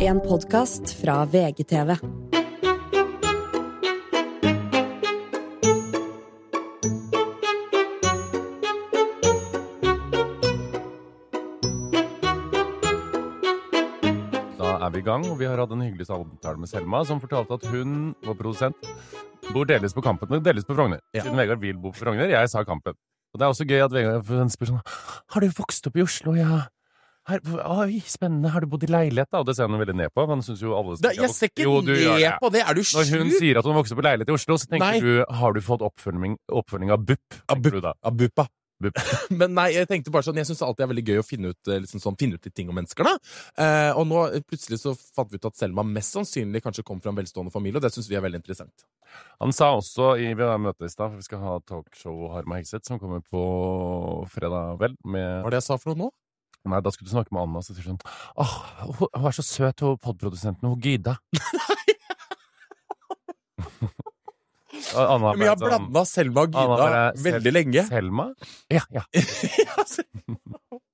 En podkast fra VGTV. Da er vi i gang, og vi har hatt en hyggelig samtale med Selma, som fortalte at hun, vår produsent, bor delvis på Kampen, men delvis på Frogner. Ja. Siden Vegard vil bo på Frogner, jeg sa Kampen. Og det er også gøy at Vegard spør sånn Har du vokst opp i Oslo, ja? Her, oi, spennende. Har du bodd i leilighet, da? Og det ser han veldig ned på. Han synes jo alle da, jeg ser ikke Jo, du ned ned ja. på det! Er du Når hun sier at hun vokste opp i leilighet i Oslo, så tenker Nei. du Har du fått oppfølging, oppfølging av BUP? Av BUP. du da. Abuppa. Bup. Men nei, jeg tenkte bare sånn, jeg syns det alltid er veldig gøy å finne ut, eh, liksom sånn, finne ut litt ting om mennesker. da. Eh, og nå eh, plutselig så fant vi ut at Selma mest sannsynlig kanskje kom fra en velstående familie, og det syns vi er veldig interessant. Han sa også i vi har møte i stad, for vi skal ha talkshow Harma Hegseth, som kommer på fredag, vel, med Hva var det jeg sa for noe nå? Nei, da skulle du snakke med Anna, så sier hun sånn Åh, hun hun er så søt, hun podprodusenten, hun Gyda. Anna Men jeg har sånn, blanda Selma og Gyda veldig lenge. Selma? Ja, ja.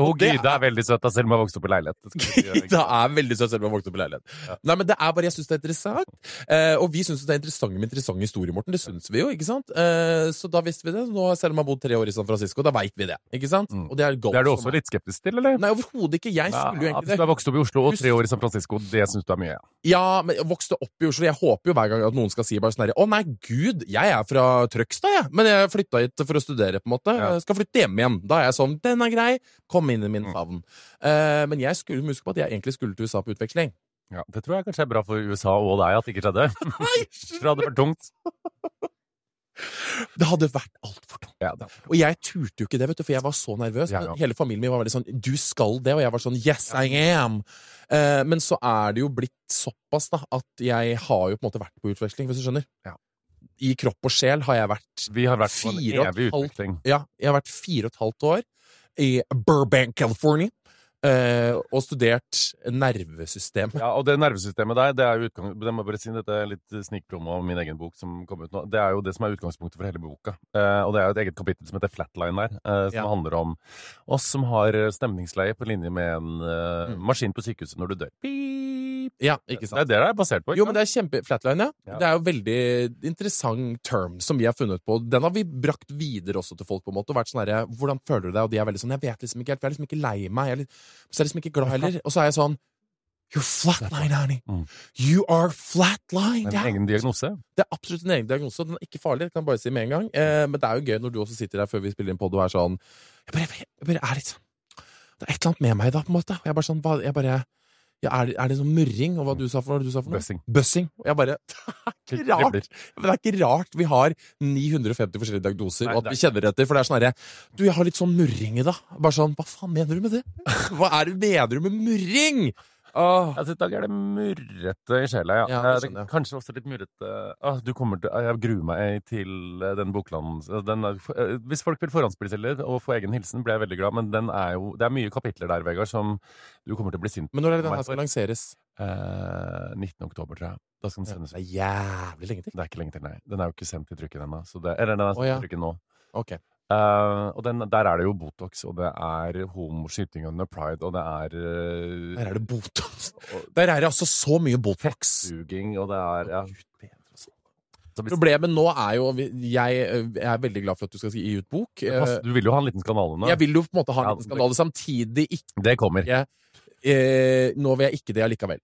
Og Gyda er veldig søt, da har vokste opp i leilighet. Gyda er veldig søt selv om hun vokste opp i leilighet. Ja. Nei, men det er bare, Jeg syns det er interessant. Eh, og vi syns det er interessant med interessante historier, Morten. Det syns vi jo, ikke sant? Eh, så da visste vi det. Nå har Selma bodd tre år i San Francisco, da veit vi det. ikke sant? Mm. Det er Det er du også litt skeptisk til, eller? Nei, overhodet ikke. Jeg skulle jo egentlig det. du har vokst opp i Oslo og tre år i San Francisco, det syns du er mye? Ja. Ja, men jeg vokste opp i Oslo. Jeg håper jo hver gang at noen skal si bare sånn herre Å nei, gud, jeg er fra Trøgstad, jeg. Men jeg flytta hit for å studere, på en måte. Ja. Skal flytte hjem igjen. Da er jeg sånn Den er grei. Kom inn i min Mm. favn. Eh, men jeg skulle huske på at jeg egentlig skulle til USA på utveksling. Ja, det tror jeg kanskje er bra for USA og deg at det ikke skjedde. For det hadde vært tungt. Det hadde vært altfor tungt. Ja, Og jeg turte jo ikke det, vet du, for jeg var så nervøs. Ja, ja. Hele familien min var veldig sånn Du skal det. Og jeg var sånn Yes, I am. Eh, men så er det jo blitt såpass da at jeg har jo på en måte vært på utveksling, hvis du skjønner. Ja. I kropp og sjel har jeg vært Vi har vært på en evig utveksling. Ja, jeg har vært fire og et halvt år i Burbank, California, Uh, og studert nervesystem. Ja, og det nervesystemet der, det er jo utgang... Det må bare si, dette er litt snikpromo av min egen bok som kom ut nå. Det er jo det som er utgangspunktet for hele boka. Uh, og det er jo et eget kapittel som heter Flatline der, uh, som Ja. handler om oss som har stemningsleie på linje med en Mm. maskin på sykehuset når du dør. Beep. Ja, ikke Det er det det er basert på. ikke Jo, men det er kjempe Flatline, ja. Ja. Det er jo veldig interessant term som vi har funnet på. Den har vi brakt videre også til folk, på en måte. Og vært sånn herre Hvordan føler du deg? Og de er veldig sånn Jeg vet liksom ikke helt, jeg er liksom ikke lei meg. Jeg er litt, så er jeg liksom ikke glad heller. Og så er jeg sånn You're flatline, honey. Mm. You are flatline. En egen diagnose. Det er absolutt en egen diagnose. Den er ikke farlig, det kan jeg bare si med en gang. Eh, men det er jo gøy når du også sitter der før vi spiller inn pod og er sånn jeg bare, jeg bare er litt sånn Det er et eller annet med meg, da, på en måte. Og jeg bare sånn jeg bare, ja, er, det, er det sånn murring? Og hva du sa for noe? Du sa for noe? Bussing. Bussing. Og jeg bare Det er ikke rart! Men det er ikke rart vi har 950 forskjellige diagnoser, Nei, og at vi kjenner etter. For det er sånn herre Du, jeg har litt sånn murring i dag. Bare sånn Hva faen mener du med det? Hva er det mener du med murring? Åh. Altså, I dag er det murrete i sjela, ja. Ja, det Eh, kanskje også litt murrete ah, du kommer til, Jeg gruer meg til eh, den boklanden Den, er- eh, hvis folk vil forhåndsbestille og få egen hilsen, blir jeg veldig glad, men den er jo, det er mye kapitler der, Vegard, som du kommer til å bli sint på. Men når er det den her skal lanseres? Eh, 19. oktober, tror jeg. Da skal den Ja, det er jævlig lenge til. Det er ikke lenge til, nei. Den er jo ikke sendt i trykken ennå. Eller den er sendt oh, ja. i trykken nå. Ok. Eh, og den, der er det jo Botox, og det er homoskyting under pride, og det er uh, Der er det Botox. Der er det altså så mye Botox. suging, og det er ja. Problemet nå er jo Jeg jeg er veldig glad for at du skal gi ut bok. Du vil jo ha en liten skandale nå. Jeg vil jo på en måte ha en liten skandale. Samtidig ikke Det kommer. eh, Nå vil jeg ikke det allikevel.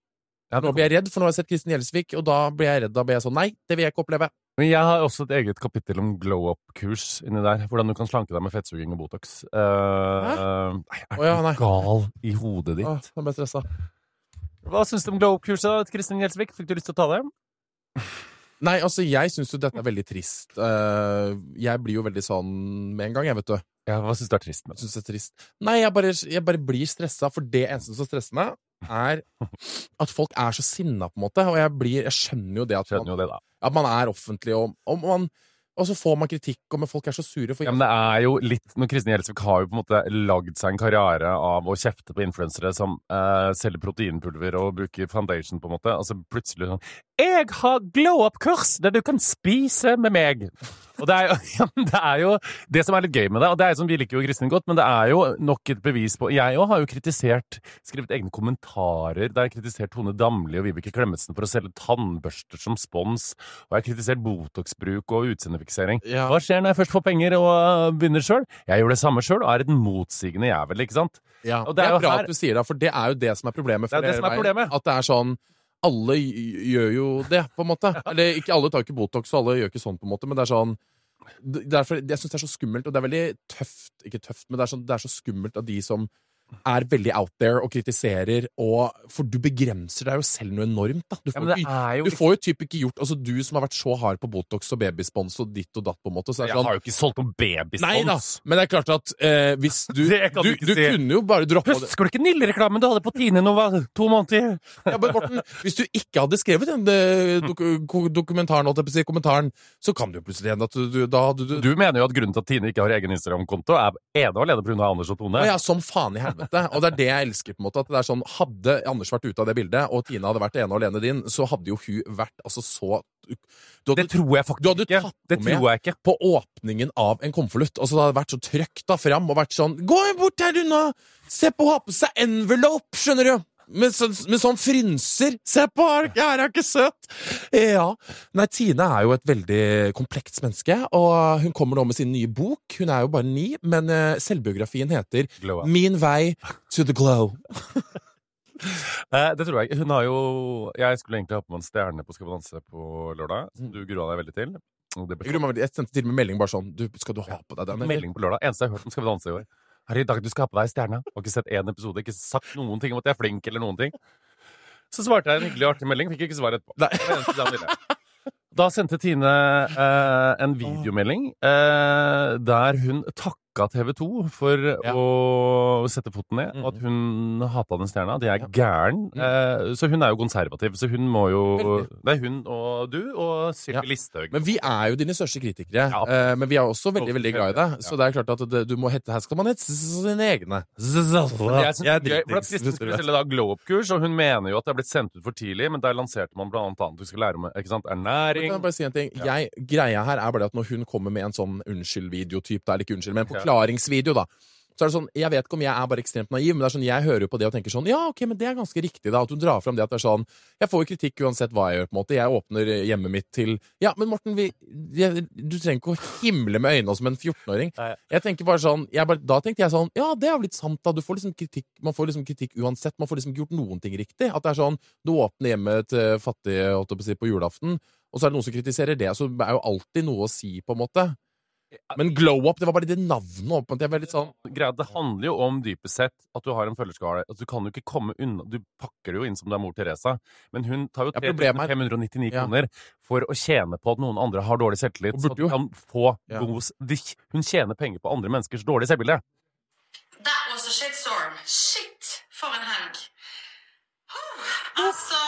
Ja, Nå blir jeg redd, for nå har jeg sett Kristin Gjelsvik, og da blir jeg redd. Da blir jeg sånn Nei, det vil jeg ikke oppleve. Men jeg har også et eget kapittel om glow up-kurs inni der. Hvordan du kan slanke deg med fettsuging og Botox. Uh, nei, er Å, ja, du gal i hodet ditt? Åh, nå ble jeg stressa. Hva syns du om glow up-kurset, Kristin Gjelsvik? Fikk du lyst til å ta det? Nei, altså, jeg syns jo dette er veldig trist. Uh, jeg blir jo veldig sånn med en gang, jeg, vet du. Ja, Hva syns du er trist med det? synes det er trist. Nei, jeg bare, jeg bare blir stressa, for det eneste som stresser meg, er at folk er så sinna, på en måte. Og jeg blir Jeg skjønner jo det at man, det, at man er offentlig, og, og man Og så får man kritikk, og men folk er så sure. For Ja, men det er jo litt Når Kristin Gjelsvik har jo på en måte lagd seg en karriere av å kjefte på influensere som eh, selger proteinpulver og bruker foundation, på en måte. Altså plutselig sånn 'Jeg har glow up-kurs der du kan spise med meg'. Og det er, jo, ja, det er jo det som er litt gøy med det, og det er jo som vi liker jo Kristin godt, men det er jo nok et bevis på Jeg òg har jo kritisert, skrevet egne kommentarer der jeg har kritisert Tone Damli og Vibeke Klemetsen for å selge tannbørster som spons, og jeg har kritisert Botox-bruk og utseendefiksering. Ja. Hva skjer når jeg først får penger og øh, begynner sjøl? Jeg gjør det samme sjøl og er et motsigende jævel, ikke sant? Ja, Og det er, jo bra her- at du sier det, for det er jo det som er problemet. For Det er det som er problemet. At det er sånn Alle gjør jo det, på en måte. Eller ikke alle tar ikke Botox, og alle gjør ikke sånn, på en måte, men det er sånn Derfor, Jeg syns det er så skummelt, og det er veldig tøft Ikke tøft, men det er, sånn, det er så skummelt av de som er veldig out there og kritiserer, og For du begrenser deg jo selv noe enormt, da. Du Ja, får, men det jo, er jo du får jo typ ikke gjort Altså, du som har vært så hard på Botox og babyspons og ditt og datt, på en måte, så er Jeg sånn har jo ikke solgt noen Nei da, babyspons. men det er klart at eh, hvis du Det kan Du, du ikke du si. kunne jo bare droppe det. Husker du ikke Nille-reklamen du hadde på Tine Nova to måneder? Ja, men Morten, hvis du ikke hadde skrevet den eh, dok dokumentaren, holdt jeg på å si, kommentaren, så kan du jo plutselig hende at du, du da hadde du Du mener jo at grunnen til at Tine ikke har egen Instagram-konto, er ene og alene pga. Anders og Tone. Ja, som faen i helvete. Og det er det jeg elsker. på en måte At det er sånn, Hadde Anders vært ute av det bildet, og Tina hadde vært ene og alene din, så hadde jo hun vært altså så du hadde, Det tror jeg faktisk ikke. Du hadde tatt Det med-. På åpningen av en konvolutt. Altså, det hadde vært så trøkt da fram og vært sånn Gå bort her unna! Se på, ha på seg envelope, skjønner du! Med, sånn, med sånn frynser. Se på, er hun ikke søt? Ja. Nei, Tine er jo et veldig komplekst menneske, og hun kommer nå med sin nye bok. Hun er jo bare ni, men eh, selvbiografien heter. Min vei to the glow. Eh, det tror jeg. Hun har jo Jeg skulle egentlig ha på meg en stjerne på Skal vi danse på lørdag, som du grua deg veldig til. Jeg, sendte til og med melding bare sånn du, Skal du ha på deg den? Melding på lørdag. Eneste jeg har hørt om Skal vi danse i år. Her i dag du skal ha på deg stjerna.' Har ikke sett én episode, ikke sagt noen ting om at jeg er flink eller noen ting. Så svarte jeg en hyggelig artig melding, fikk ikke svar etterpå. Nei. Da sendte Tine eh, en videomelding eh, der hun takka TV 2 for Ja. å sette foten ned, og at hun hata den stjerna. Det er gæren. Eh, så hun er jo konservativ, så hun må jo Det er hun og du og Sylvi Ja. Listhaug. Men vi er jo dine største kritikere. Ja. eh, men vi er også veldig veldig glad i deg. Så det er klart at det, du må hette Her skal man hete sine egne. Jeg er dritings, Kristin skulle selge glow up-kurs, og hun mener jo at det er blitt sendt ut for tidlig, men der lanserte man blant annet at du skal lære om ikke sant, Kan ernæring jeg bare si en ting? Jeg, greia her er bare at når hun kommer med en sånn unnskyld-videotyp, da, eller ikke unnskyld, men på. Forklaringsvideo, da. Så er det sånn, Jeg vet ikke om jeg er bare ekstremt naiv, men det er sånn, jeg hører jo på det og tenker sånn Ja, ok, men det er ganske riktig, da. At hun drar fram det at det er sånn Jeg får jo kritikk uansett hva jeg gjør, på en måte. Jeg åpner hjemmet mitt til Ja, men Morten, vi, jeg, du trenger ikke å himle med øynene som en 14-åring. Jeg tenker bare sånn bare, Da tenkte jeg sånn Ja, det er jo litt sant, da. Du får liksom kritikk, man får liksom kritikk uansett. Man får liksom gjort noen ting riktig. At det er sånn Du åpner hjemmet til fattige, holdt jeg på å si, på julaften, og så er det noen som kritiserer det. Så det er jo alltid noe å si, på en måte. Men glow up, det var bare det navnet. Opp, det, sånn Greia, Det handler jo om dypest sett at du har en følgerskare. Altså, du kan jo ikke komme unna Du pakker det jo inn som det er mor Teresa, men hun tar jo Ja, problemet er- 3599 Ja. kroner for å tjene på at noen andre har dårlig selvtillit. Hun Så burde jo- kan få Ja. Hun tjener penger på andre menneskers dårlige selvbilde. That was a shitstorm. Shit, for en helg. Huh. Altså,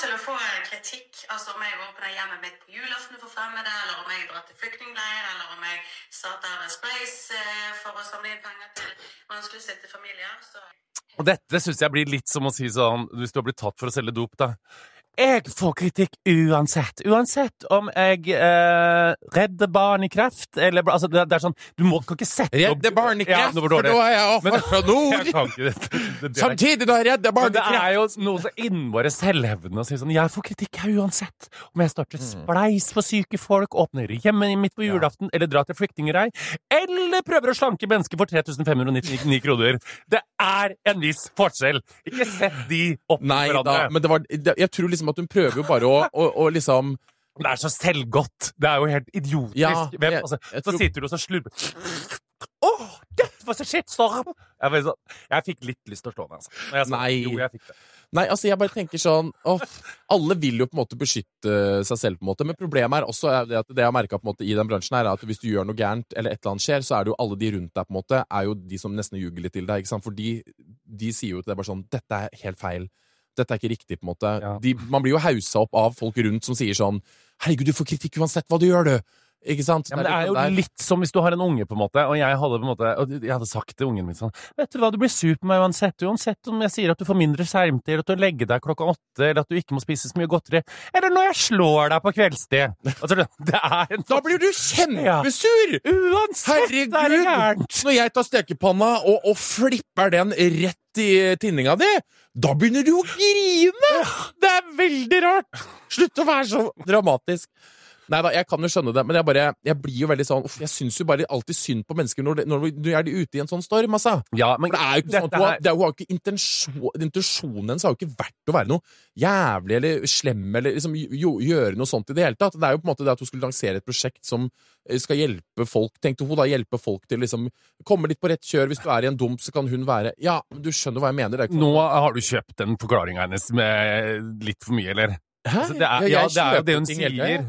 til å få kritikk. Altså om jeg åpner hjemmet mitt på julaften for fremmede, eller om jeg drar til flyktningleir, eller om jeg starter spleis eh, for å samle inn penger til vanskeligstilte familier. Så Og dette syns jeg blir litt som å si sånn Hvis du har blitt tatt for å selge dop, da. Jeg får kritikk uansett. Uansett om jeg eh, redder barn i kreft, eller Altså, det, er sånn Du må, kan ikke sette opp Redde barn i kreft, ja, for nå er jeg offer fra nord! Samtidig da jeg redder barn Men det er jo noe så innmari selvhevdende å si sånn Jeg får kritikk her uansett. Om jeg starter spleis for syke folk, åpner hjemmet mitt på julaften, eller drar til flyktningleir, eller prøver å slanke mennesker for 3599 kroner. Det er en viss forskjell. Ikke sett de opp Nei mot da, men det var, jeg tror liksom at hun prøver jo bare å, å, å liksom Det er så selvgodt. Det er jo helt idiotisk. Ja, Hvem, jeg- altså, jeg så tror- sitter du og så slurper oh, dette var så shitstorm! Jeg, sånn, jeg fikk litt lyst til å slå henne, altså. Sa- Nei. Jo, jeg fikk det. Nei, altså jeg bare tenker sånn åh, Alle vil jo på en måte beskytte seg selv, på en måte men problemet er også det at det jeg har måte i den bransjen, her, er at hvis du gjør noe gærent, eller et eller annet skjer, så er det jo alle de rundt deg på en måte er jo de som nesten ljuger litt til deg. ikke sant? For de, de sier jo til deg bare sånn 'Dette er helt feil. Dette er ikke riktig', på en måte. Ja. De, man blir jo haussa opp av folk rundt som sier sånn Herregud, du får kritikk uansett hva du gjør, du! Ikke sant? Ja, men det er jo litt som hvis du har en unge, på en måte, og jeg hadde på en måte, jeg hadde sagt til ungen min sånn Vet du hva, du blir sur på meg uansett, uansett om jeg sier at du får mindre skjermtid, at du legger deg klokka åtte, eller at du ikke må spise så mye godteri, eller når jeg slår deg på kveldstid. Altså, det er en Da blir du kjempesur! Uansett, det er Herregud! gærent! Når jeg tar stekepanna og, og flipper den rett i tinninga di, da begynner du å grine! Det er veldig rart! Slutt å være så dramatisk. Nei da, jeg kan jo skjønne det, men jeg bare, jeg blir jo veldig sånn uff, Jeg syns jo bare alltid synd på mennesker når, det, når de er de ute i en sånn storm, altså. Ja, men det er jo ikke sånn at hun her- det hun har ikke intensjon, Intensjonen hennes har jo ikke vært å være noe jævlig eller slem eller liksom jo, gjøre noe sånt i det hele tatt. Det er jo på en måte det at hun skulle lansere et prosjekt som eh, skal hjelpe folk. Tenkte hun da hjelpe folk til liksom komme litt på rett kjør. Hvis du er i en dump, så kan hun være Ja, du skjønner hva jeg mener. Er ikke Nå har du kjøpt den forklaringa hennes med litt for mye, eller? Hæ? Altså, det er, ja, det er jo det hun sier.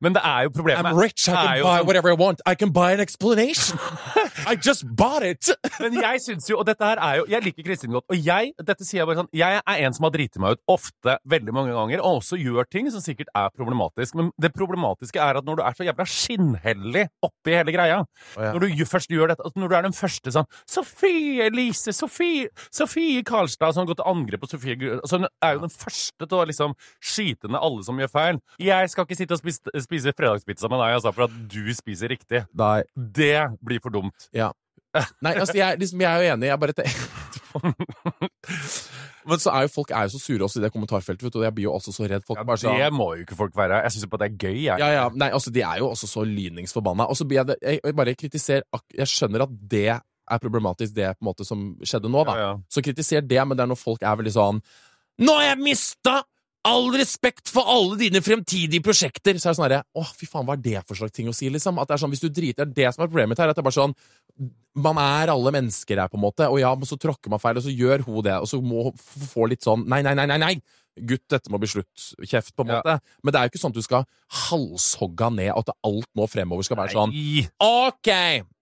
Men det er jo problemet I'm rich, I can buy sånn- whatever I want. I can buy an explanation. I just bought it! Men jeg syns jo, og dette her er jo Jeg liker Kristin godt, og jeg dette sier jeg bare sånn, jeg er en som har driti meg ut ofte, veldig mange ganger, og også gjør ting som sikkert er problematisk. Men det problematiske er at når du er så jævla skinnhellig oppi hele greia, ja. når du først gjør dette, når du er den første sånn Sofie Elise, Sofie Sofie Karlstad, som har gått til angrep på Sofie Gu- altså, Hun er jo den første til å liksom skyte ned alle som gjør feil. Jeg skal ikke sitte og spise, spise fredagspizza med deg, altså, for at du spiser riktig. Nei. Det blir for dumt. Nei, altså, jeg, liksom, jeg er jo enig. Jeg bare Men så er jo folk er jo så sure også i det kommentarfeltet, vet du, og jeg blir jo også så redd. Folk Ja, bare sånn det må jo ikke folk være. Jeg syns jo bare det er gøy, jeg. ja, ja, nei, altså De er jo også så lyningsforbanna. Og så blir jeg, jeg, jeg bare kritiserer Jeg skjønner at det er problematisk, det på en måte som skjedde nå. da Ja, ja. Så kritiser det, men det er når folk er veldig sånn Nå har jeg mista all respekt for alle dine fremtidige prosjekter! Så er det sånn herre Å, fy faen, hva er det for slags ting å si, liksom? At det er sånn, Hvis du driter Det er det som er problemet her. At det er bare sånn Man er alle mennesker her, på en måte, og ja, men så tråkker man feil, og så gjør hun det, og så må hun få litt sånn Nei, nei, nei, nei! nei Gutt, dette må bli slutt. Kjeft, på en Ja. måte. Men det er jo ikke sånn at du skal halshogga ned, at alt nå fremover skal være sånn Nei. Ok,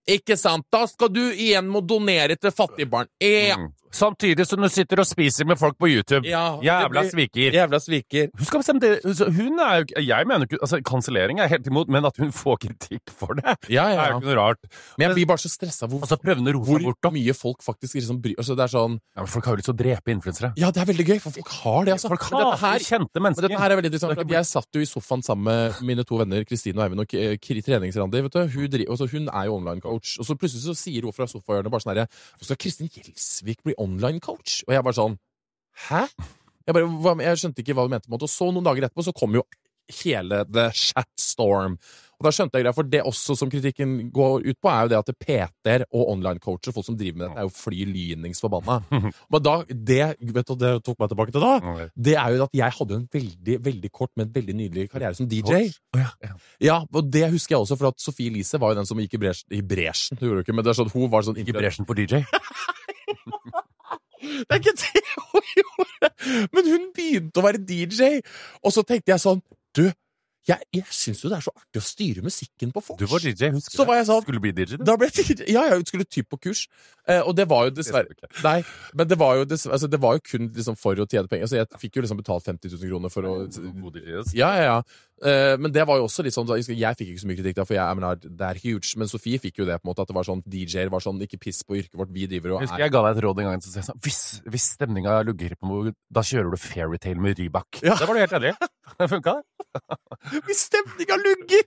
ikke sant? Da skal du igjen må donere til fattige barn. E Mm. Samtidig som du sitter og spiser med folk på YouTube. Ja, Jævla blir- sviker. Jævla sviker. Hun skal bestemme det. Hun er jo ikke Jeg mener ikke altså, Kansellering er helt imot, men at hun får kritikk for det, Ja, ja. er jo ikke noe rart. Men jeg blir bare så stressa hvor, altså, hvor bort, mye folk faktisk liksom bryr altså, Det er sånn Ja, men folk har jo lyst til å drepe influensere. Ja, det er veldig gøy, for folk har det, altså. Folk hater her, kjente men mennesker. dette her er veldig interessant, er for jeg satt jo i sofaen sammen med mine to venner Kristine og Eivind og treningsrandy. Vet du. Hun, altså, hun er jo online-coach. Og så plutselig så sier hun fra sofahjørnet bare sånn herre skal Kristin Gjelsvik bli online-coach? Og jeg bare sånn Hæ? Jeg, bare, jeg skjønte ikke hva du mente. på en måte. Og så noen dager etterpå så kom jo hele The Chat Storm. Og da skjønte jeg greia, for det også som kritikken går ut på, er jo det at PT-er og online-coacher, folk som driver med dette, er jo fly lynings forbanna. Men da, det, vet du, det tok meg tilbake til da, det er jo at jeg hadde en veldig veldig kort, men veldig nydelig karriere som DJ. Ja, og det husker jeg også, for at Sofie Elise var jo den som gikk i, bresj, i bresjen. Det gjorde ikke, men det er sånn, hun var sånn i bresjen på DJ. Det er ikke det hun gjorde! Men hun begynte å være DJ, og så tenkte jeg sånn Du, jeg, jeg syns jo det er så artig å styre musikken på vors. Du var DJ, husker Så var jeg sånn Skulle bli DJ, du. da ble jeg, ja, jeg skulle typ på kurs, eh, og det var jo dessverre Nei, men det var jo, dessverre, altså, det var jo kun liksom, for å tjene penger. Så jeg fikk jo liksom betalt 50 000 kroner for å God DJ. Ja, ja, ja. Eh, men det var jo også litt sånn Jeg fikk ikke så mye kritikk, da, for jeg, jeg mener, det er huge. Men Sofie fikk jo det, på en måte, at det var sånn DJ-er var sånn Ikke piss på yrket vårt, vi driver og er husker jeg ga deg et råd en gang. Så sa sånn, hvis, hvis stemninga lugger på noe, da kjører du Fairytale med Rybak. Ja. Det var du helt enig i. Det funka, det. Hvis stemninga lugger!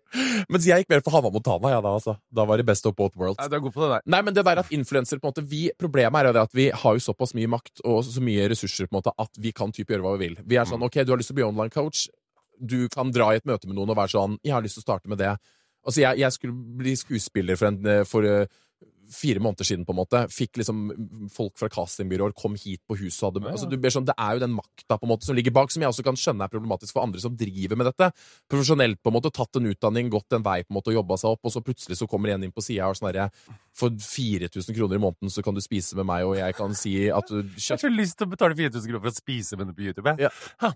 Mens jeg gikk mer for Hanna Montana, ja, da, altså. Da var det best of both worlds. Nei, Du er god på det der. Nei, men det der at influencer på en måte, vi, Problemet er jo det at vi har jo såpass mye makt og så mye ressurser på en måte at vi kan type gjøre hva vi vil. Vi er sånn OK, du har lyst til å bli online coach. Du kan dra i et møte med noen og være sånn 'Jeg har lyst til å starte med det'. Altså, jeg, jeg skulle bli skuespiller for, en, eh, for eh, fire måneder siden, på en måte. Fikk liksom folk fra castingbyråer kom hit på huset og hadde altså, du ber sånn, Det er jo den makta på en måte som ligger bak, som jeg også kan skjønne er problematisk for andre som driver med dette. Profesjonelt, på en måte, tatt en utdanning, gått en vei på en måte og jobba seg opp, og så plutselig så kommer en inn på sida og sånn herre For 4000 kroner i måneden så kan du spise med meg, og jeg kan si at du Jeg har så lyst til å betale 4000 kroner for å spise med det på YouTube. jeg. Ja.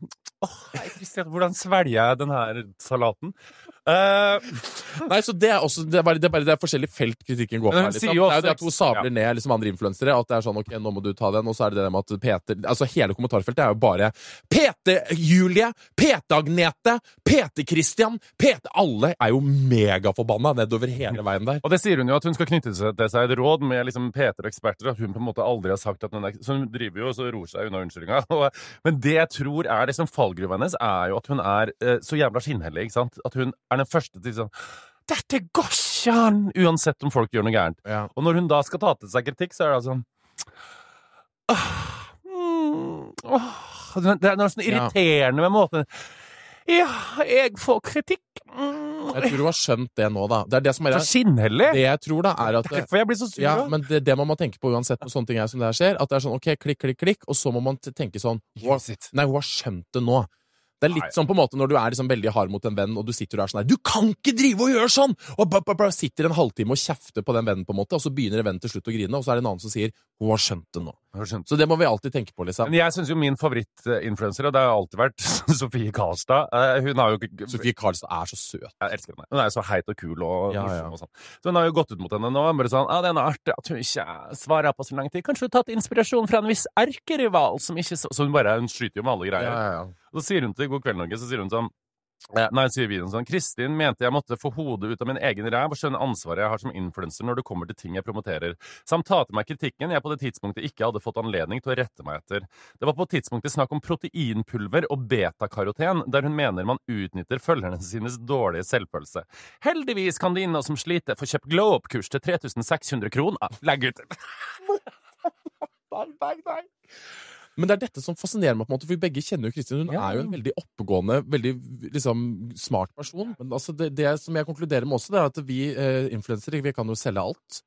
Hei, Christian, hvordan svelger jeg den her salaten? Eh, Nei, så Det er også Det er bare det er, bare, det er forskjellige felt kritikken går på. Her, Liksom. Det er jo det at hun sabler ned liksom andre influensere. At det er sånn, ok, nå må du ta den, og så er det det med at Peter Altså Hele kommentarfeltet er jo bare PT-Julie, PT-Agnete, PT-Christian PT Alle er jo megaforbanna nedover hele veien der. Og det sier hun jo at hun skal knytte seg til seg et råd med liksom Peter og eksperter, at hun på en måte aldri har sagt at hun er Så hun driver jo og så ror seg unna unnskyldninga. Men det jeg tror er liksom fallgruva hennes, er jo at hun er eh, så jævla skinnhellig, ikke sant? At hun er den første til sånn Dette går ikke an! Uansett om folk gjør noe gærent. Ja. Og når hun da skal ta til seg kritikk, så er det sånn åh, mm, åh, Det er noe sånn irriterende med måten Ja, jeg får kritikk. Mm, Jeg tror hun har skjønt det nå, da. Det er det som er så skinnhellig! Det jeg tror, da, er at Derfor jeg blir så sur. ja, men det, det må man tenke på uansett når sånne ting er som det her skjer. At det er sånn ok, klikk, klikk, klikk, og så må man tenke sånn Nei, hun har skjønt det nå. Det er litt Nei. sånn på en måte når du er liksom veldig hard mot en venn, og du sitter der sånn her Du kan ikke drive og gjøre sånn! Og ba, ba, ba, sitter en halvtime og kjefter på den vennen, på en måte, og så begynner en venn til slutt å grine, og så er det en annen som sier hun har skjønt det nå. Så det må vi alltid tenke på, liksom. Men jeg syns jo min favorittinfluenser, og det har alltid vært Sofie Karlstad eh, Hun har jo ikke Sofie Karlstad er så søt. Jeg elsker henne. Hun er jo så heit og kul og Ja, ja. og sånn. Så hun har jo gått ut mot henne nå. Bare sånn ah, 'Det er artig at hun ikke svarer på så lang tid.' 'Kanskje hun har tatt inspirasjon fra en viss erkerival som ikke så Så hun bare Hun skyter jo med alle greier. ja, ja. Og så sier hun til God kveld, Norge, så sier hun sånn Nei, sier videoen sånn Kristin mente jeg måtte få hodet ut av min egen ræv og skjønne ansvaret jeg har som influenser når det kommer til ting jeg promoterer, samt ta til meg kritikken jeg på det tidspunktet ikke hadde fått anledning til å rette meg etter. Det var på tidspunktet snakk om proteinpulver og betakaroten, der hun mener man utnytter følgerne sines dårlige selvfølelse. Heldigvis kan de inne som sliter, få kjøpt glow up-kurs til 3600 kroner. Legg ut! Nei, nei, bang. Men det er dette som fascinerer meg, på en måte, for vi begge kjenner jo Kristin. Hun Ja. er jo en veldig oppegående, veldig liksom, smart person. Men altså, det, det som jeg konkluderer med også, det er at vi eh, influensere vi kan jo selge alt.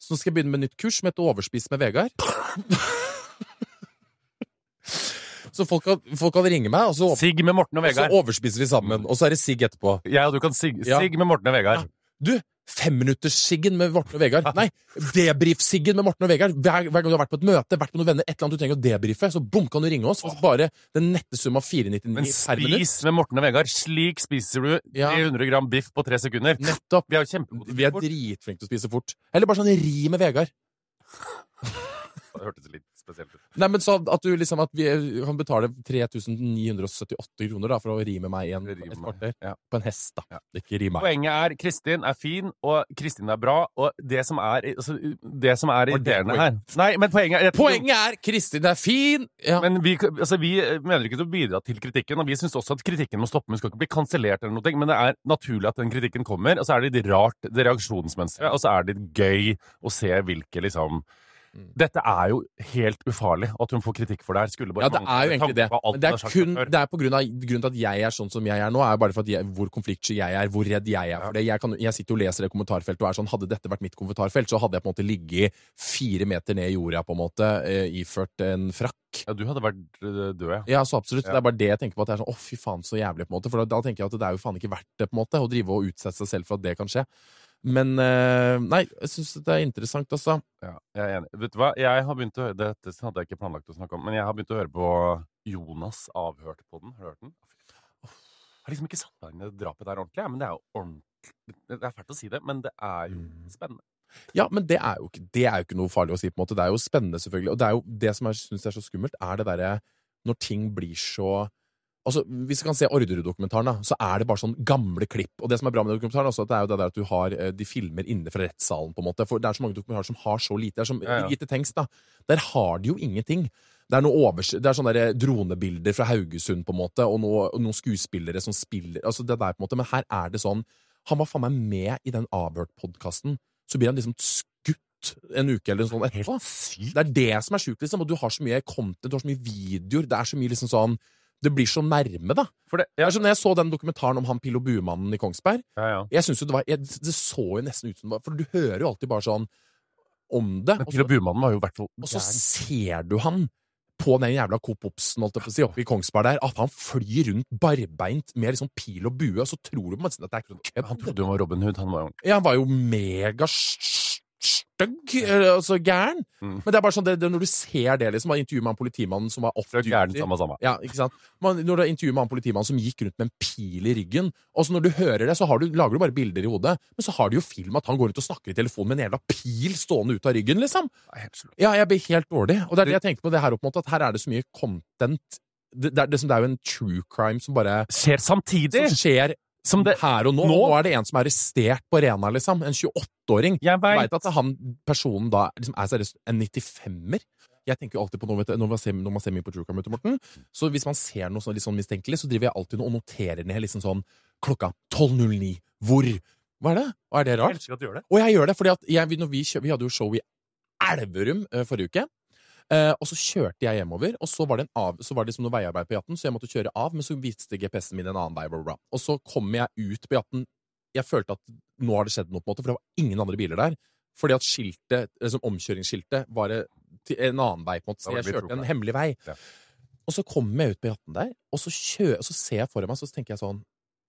Så nå skal jeg begynne med nytt kurs som heter Overspis med Vegard. så folk kan, folk kan ringe meg, og så, Sigg med Morten og og så overspiser vi sammen. Og så er det sigg etterpå. Ja, du kan sigg, Ja. sigg med Morten og Vegard. Du, femminutterssiggen med Morten og Vegard. Nei, debrief-siggen med Morten og Vegard. Hver, hver gang du har vært på et møte, vært med noen venner, et eller annet du trenger å debrife, så bom, kan du ringe oss. Bare den nette sum av 499 Men per minutt. spis med Morten og Vegard. Slik spiser du Ja. 300 gram biff på tre sekunder. Nettopp. Vi er kjempegode Vi er dritflinke til å spise fort. Eller bare sånn ri med Vegard. Det hørtes litt spesielt ut. Nei, men så at du liksom at vi kan betale 3978 kroner da, for å ri med meg i en, et kvarter. Ja. På en hest, da. Ja. Ikke ri meg. Poenget er Kristin er fin, og Kristin er bra, og det som er, altså, det som er irriterende her Nei, men poenget er Poenget er Kristin er fin! Ja. Men vi, altså, vi mener ikke til å bidra til kritikken, og vi syns også at kritikken må stoppe. Men skal ikke bli kansellert eller noe, men det er naturlig at den kritikken kommer. Og så er det litt rart, det reaksjonsmønsteret, og så er det litt gøy å se hvilke liksom. Dette er jo helt ufarlig at hun får kritikk for det her. Skulle bare Ja, det er jo egentlig det. Men det er, kun, det er på grunn av, grunnen til at jeg er sånn som jeg er nå, er bare for at jeg, hvor konfliktsky jeg er, hvor redd jeg er for det. Jeg, kan, jeg sitter og leser det kommentarfeltet og er sånn Hadde dette vært mitt kommentarfelt, så hadde jeg på en måte ligget fire meter ned i jorda, på en måte, eh, iført en frakk. Ja, du hadde vært øh, død, ja. Ja, så absolutt. Ja. Det er bare det jeg tenker på. At det er sånn, å fy faen, så jævlig, på en måte. For da, da tenker jeg at det er jo faen ikke verdt det, på en måte, å drive og utsette seg selv for at det kan skje. Men eh, nei, jeg syns det er interessant, altså. Ja, jeg er enig. Vet du hva? Jeg har begynt å høre Dette hadde jeg ikke planlagt å snakke om, men jeg har begynt å høre på Jonas avhørt på den. Har du hørt den? Jeg har liksom ikke satt meg inn i det drapet der ordentlig, men det er jo ordentlig Det er fælt å si det, men det er jo Mm. spennende. Ja, men det er, jo det er jo ikke noe farlig å si, på en måte. Det er jo spennende, selvfølgelig. Og det er jo det som jeg syns er så skummelt, er det derre når ting blir så Altså, Hvis vi kan se Orderud-dokumentaren, så er det bare sånn gamle klipp. Og det som er bra med dokumentaren, også, at det er jo det der at du har eh, de filmer inne fra rettssalen, på en måte. For det er så mange dokumentarer som har så lite. Det er som Ja, ja. Tengs, da. Der har de jo ingenting. Det er, overs det er sånne der dronebilder fra Haugesund, på en måte, og, noe, og noen skuespillere som spiller Altså, det der, på en måte. Men her er det sånn Han var faen meg med i den Avhørt-podkasten. Så blir han liksom skutt en uke eller sånn etterpå. Det er det som er sjukt, liksom. Og du har så mye content, du har så mye videoer. Det er så mye liksom sånn Det blir så nærme, da. For det, Det er som når jeg så den dokumentaren om han Pilo Buemannen i Kongsberg. ja, ja. Jeg synes jo Det var jeg, Det så jo nesten ut som For du hører jo alltid bare sånn om det. Men Pilo Bumannen var jo hvert fall og så ser du han på den jævla Coop Obsen, holdt jeg på å si, oppe i Kongsberg der, at han flyr rundt barbeint med liksom pil og bue, og så tror du på en måte at det er kødd. Han trodde jo han var Robin Hood. Han var jo Ja, han var jo megastygg stygg, altså gæren. Mm. Men det er bare sånn, det, det, når du ser det, liksom, intervjuet med han politimannen som var off duty. samme, samme. Ja, ikke sant? Man, når du intervjuet med han politimannen som gikk rundt med en pil i ryggen, og så når du hører det, så har du, lager du bare bilder i hodet, men så har du jo film at han går rundt og snakker i telefonen med en jævla pil stående ut av ryggen, liksom. Ja, jeg blir helt dårlig. Og det er det jeg tenkte på det her opp mot, at her er det så mye content. Det, det, det, det er jo en true crime som bare Skjer samtidig! som skjer det her og nå. nå? Nå er det en som er arrestert på Rena, liksom. En 28-åring. Jeg veit at han personen da liksom er seriøst en 95-er. Jeg tenker jo alltid på noe, vet du, når, man ser, når man ser mye på True Crime, Morten, så hvis man ser noe sånn, litt sånn mistenkelig, så driver jeg alltid og noterer ned liksom sånn Klokka 12.09. Hvor? Hva er det? Og er det rart? Jeg elsker at du gjør det. Og jeg gjør det, fordi at jeg, vi- når vi, kjø- vi hadde jo show i Elverum eh, forrige uke. Eh, og så kjørte jeg hjemover, og så var det, en av, så var det liksom noe veiarbeid på E18, så jeg måtte kjøre av, men så viste GPS-en min en annen vei. Bla, bla. Og så kom jeg ut på E18. Jeg følte at nå har det skjedd noe, på en måte, for det var ingen andre biler der. Fordi at skiltet, liksom omkjøringsskiltet var eh, en annen vei, på en måte. Så jeg kjørte en hemmelig vei. Og så kommer jeg ut på E18 der, og så, kjører, og så ser jeg foran meg, så tenker jeg sånn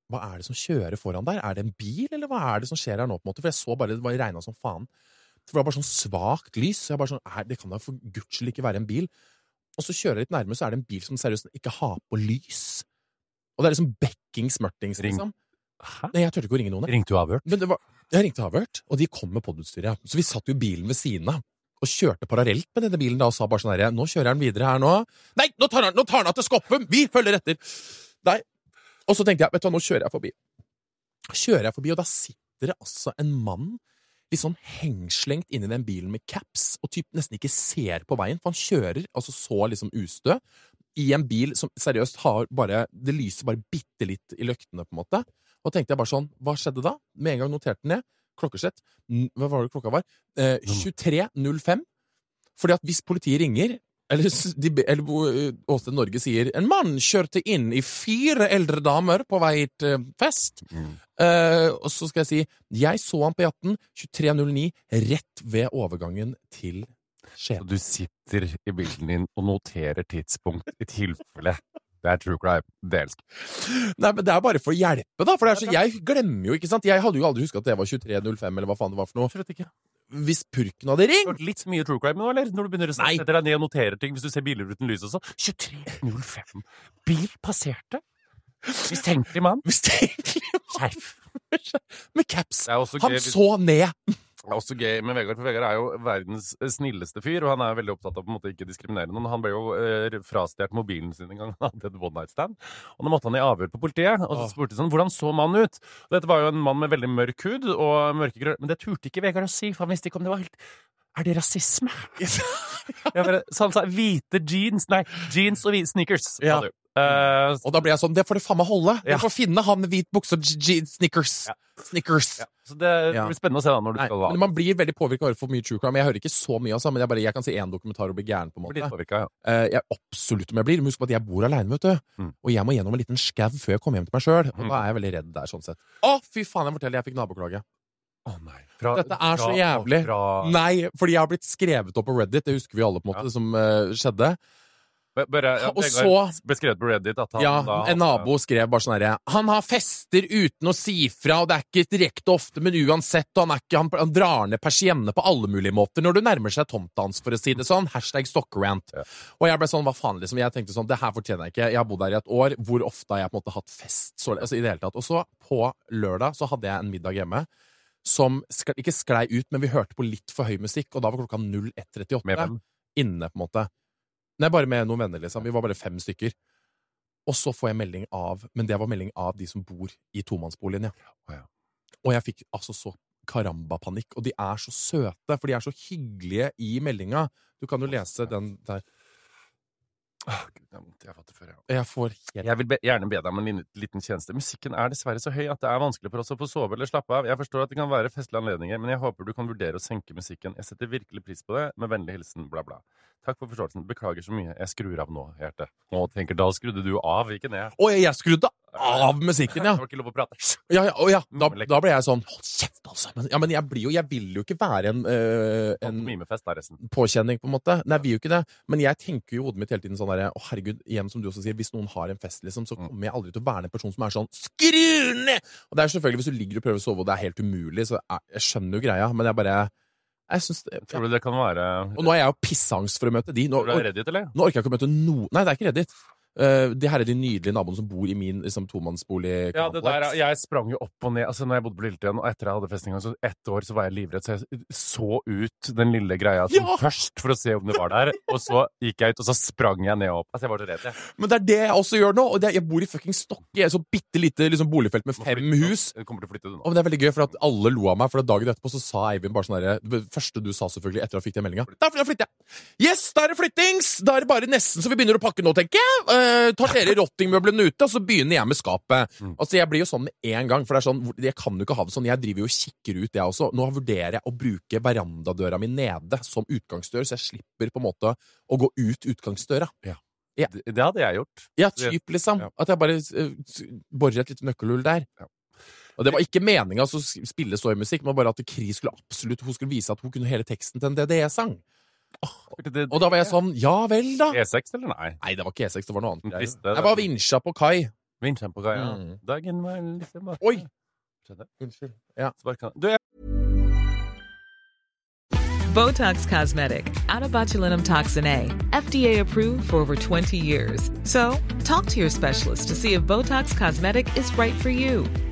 Hva er det som kjører foran der? Er det en bil, eller hva er det som skjer her nå? på en måte? For jeg så bare, det regna som faen. For det var bare sånn svakt lys. Så jeg bare sånn, er, Det kan da for guds skyld ikke være en bil. Og så kjører jeg litt nærmere, så er det en bil som seriøst ikke har på lys. Og det er liksom bekkings mørtings, liksom. Hæ? Nei, jeg turte ikke å ringe noen. Ringte du avhørt? Men det var, jeg ringte avhørt, og de kom med podutstyret. Så vi satt jo bilen ved siden av. Og kjørte parallelt med denne bilen da og sa bare sånn herre Nå kjører han videre her nå. Nei, nå tar han, nå tar han av til Skoppum! Vi følger etter! Nei. Og så tenkte jeg, vet du hva, nå kjører jeg forbi. Kjører jeg forbi, og da sitter det altså en mann litt sånn hengslengt inni den bilen med caps, og typ nesten ikke ser på veien, for han kjører altså så liksom ustø i en bil som seriøst har bare Det lyser bare bitte litt i løktene, på en måte. Og tenkte jeg bare sånn, hva skjedde da? Med en gang noterte den ned. Klokkeslett. Hva var det klokka var? Eh, 23.05. Fordi at hvis politiet ringer, eller, de, eller eh, Åsted Norge sier En mann kjørte inn i fire eldre damer på vei til fest. Mm. Uh, og så skal jeg si Jeg så han på E18 23.09, rett ved overgangen til Så Skien. du sitter i bilen din og noterer tidspunkt i tilfelle det er true crime. Det. Nei, men Det er bare for å hjelpe, da. For så, jeg glemmer jo, ikke sant. Jeg hadde jo aldri huska at det var 23.05, eller hva faen det var for noe. Hvis purken hadde Du har ringt! litt mye true crime nå, eller? Når du begynner å sette deg ned og notere ting hvis du ser biler uten lys og sånn. 23.05. Bil passerte. Mistenkelig mann. Mistenkelig Skjerf. med caps. Han gøy, så ned! Det er også gøy med Vegard, for Vegard er jo verdens snilleste fyr, og han er veldig opptatt av på en måte ikke diskriminere noen. Han ble jo eh, frastjålet mobilen sin en gang han hadde et one night stand, og nå måtte han i avhør på politiet, og så spurte de sånn, hvordan så mannen ut? Og dette var jo en mann med veldig mørk hud og mørke mørkegrønn, men det turte ikke Vegard å si, for han visste ikke om det var helt er det rasisme? Jeg bare, så han sa hvite jeans, nei, jeans og sneakers. Ja. Du. Eh, Og da ble jeg sånn, det får det faen meg holde! Ja. Jeg får finne han med hvit bukse og snickers. Ja. Snickers. ja. Så det Ja. blir spennende å se da når du Nei, skal men Man blir veldig påvirka av å høre for mye true crime. Jeg hører ikke så mye, altså, men jeg, bare, jeg kan se én dokumentar og bli gæren. på en Blir måte. påvirket, ja. Eh, jeg Absolutt om jeg blir. Men husk på at jeg bor aleine, vet du. Mm. Og jeg må gjennom en liten skau før jeg kommer hjem til meg sjøl. Og Mm. da er jeg veldig redd der, sånn sett. Å, fy faen, jeg forteller, jeg fikk naboklage. Å nei. Fra- Dette er så jævlig. Fra, Nei, fordi jeg har blitt skrevet opp på Reddit, det husker vi alle, på en måte, Ja. det som uh, skjedde. Bare, ja, Og så- ble skrevet på Reddit at han Ja, da en nabo skrev bare sånn herre Han har fester uten å si fra, og det er ikke direkte ofte, men uansett, og han, er ikke, han, han drar ned persiennene på alle mulige måter når du nærmer seg tomta hans, for å si det sånn. Hashtag stockrant. Ja. Og jeg ble sånn, hva faen, liksom. Jeg tenkte sånn, det her fortjener jeg ikke. Jeg har bodd her i et år. Hvor ofte har jeg på en måte hatt fest? Så, altså, i det hele tatt. Og så, på lørdag, så hadde jeg en middag hjemme. Som skle, ikke sklei ut, men vi hørte på litt for høy musikk, og da var klokka 01.38 inne, på en måte. Nei, bare med noen venner, liksom. Vi var bare fem stykker. Og så får jeg melding av Men det var melding av de som bor i tomannsboligen, ja. Oh, ja. Og jeg fikk altså så karamba-panikk. Og de er så søte, for de er så hyggelige i meldinga. Du kan jo lese den der. Gud, jeg måtte. Jeg det før, ja. Jeg får Jeg vil be, gjerne be deg om en liten tjeneste. Musikken er dessverre så høy at det er vanskelig for oss å få sove eller slappe av. Jeg forstår at det kan være festlige anledninger, men jeg håper du kan vurdere å senke musikken. Jeg setter virkelig pris på det. Med vennlig hilsen bla, bla. Takk for forståelsen. Beklager så mye. Jeg skrur av nå, hjerte. Å, tenker, da skrudde du av, ikke ned. Å, jeg skrudde av musikken, ja! Det var ikke lov å prate. Ja, ja, å, ja. Da, da ble jeg sånn Hold kjeft, altså! Men, ja, men jeg blir jo Jeg vil jo ikke være en, øh, en Mimefest resten. påkjenning, på en måte. Nei, jeg vil jo ikke det. Men jeg tenker jo i hodet mitt hele tiden sånn derre Å, herregud, igjen som du også sier, hvis noen har en fest, liksom, så Mm. kommer jeg aldri til å være en person som er sånn Skru ned! Og det er selvfølgelig hvis du ligger og prøver å sove, og det er helt umulig, så jeg, jeg skjønner jo greia, men jeg bare Jeg synes det, Tror du det kan være Og nå er jeg jo pissangst for å møte de. Nå, Tror du det er Reddit, eller? nå orker jeg ikke å møte noen Nei, det er ikke Reddit. Uh, det her er de nydelige naboene som bor i min liksom, tomannsbolig. Ja, det der, er- jeg sprang jo opp og ned altså når jeg bodde på Lilletøyen, og etter jeg hadde festninga, så ett år så var jeg livredd, så jeg så ut den lille greia som Ja! først for å se om det var der, og så gikk jeg ut, og så sprang jeg ned og opp. Altså, jeg var så redd, jeg. Men det er det jeg også gjør nå. Og er, jeg bor i fucking Stokke, et så bitte lite liksom, boligfelt med fem hus. Du kommer til å flytte, du nå. Og det er veldig gøy, for at alle lo av meg, for dagen etterpå så sa Eivind bare sånn herre første du sa, selvfølgelig, etter at jeg fikk den meldinga Da flytter jeg! Yes, da er det flyttings! Da er det bare nesten så vi begynner å pakke nå, tenker jeg. Uh, tar dere rottingmøblene ute, og så begynner jeg med skapet. Mm. Altså, Jeg blir jo sånn med en gang, for det er sånn Jeg kan jo ikke ha det sånn. Jeg driver jo og kikker ut, jeg også. Nå vurderer jeg å bruke verandadøra mi nede som utgangsdør, så jeg slipper på en måte å gå ut utgangsdøra. Det, det hadde jeg gjort. Ja, typ, liksom. Ja. At jeg bare uh, borer et lite nøkkelhull der. Ja. Og det var ikke meninga å spille så i musikk, men bare at Kri skulle absolutt Hun skulle vise at hun kunne hele teksten til en DDE-sang. Og da var jeg sånn Ja vel, da. E6, eller nei? Nei, det var ikke E6, det var noe annet. Jeg var vinsja på kai. Vinsja på kaia. Mm. Dagen var liksom bare Oi! Unnskyld. Ja. Sparka Du, jeg Botox Cosmetic, out of botulinum toxin A, FDA approved for over 20 years. So, talk to your specialist to see if Botox Cosmetic is right for you.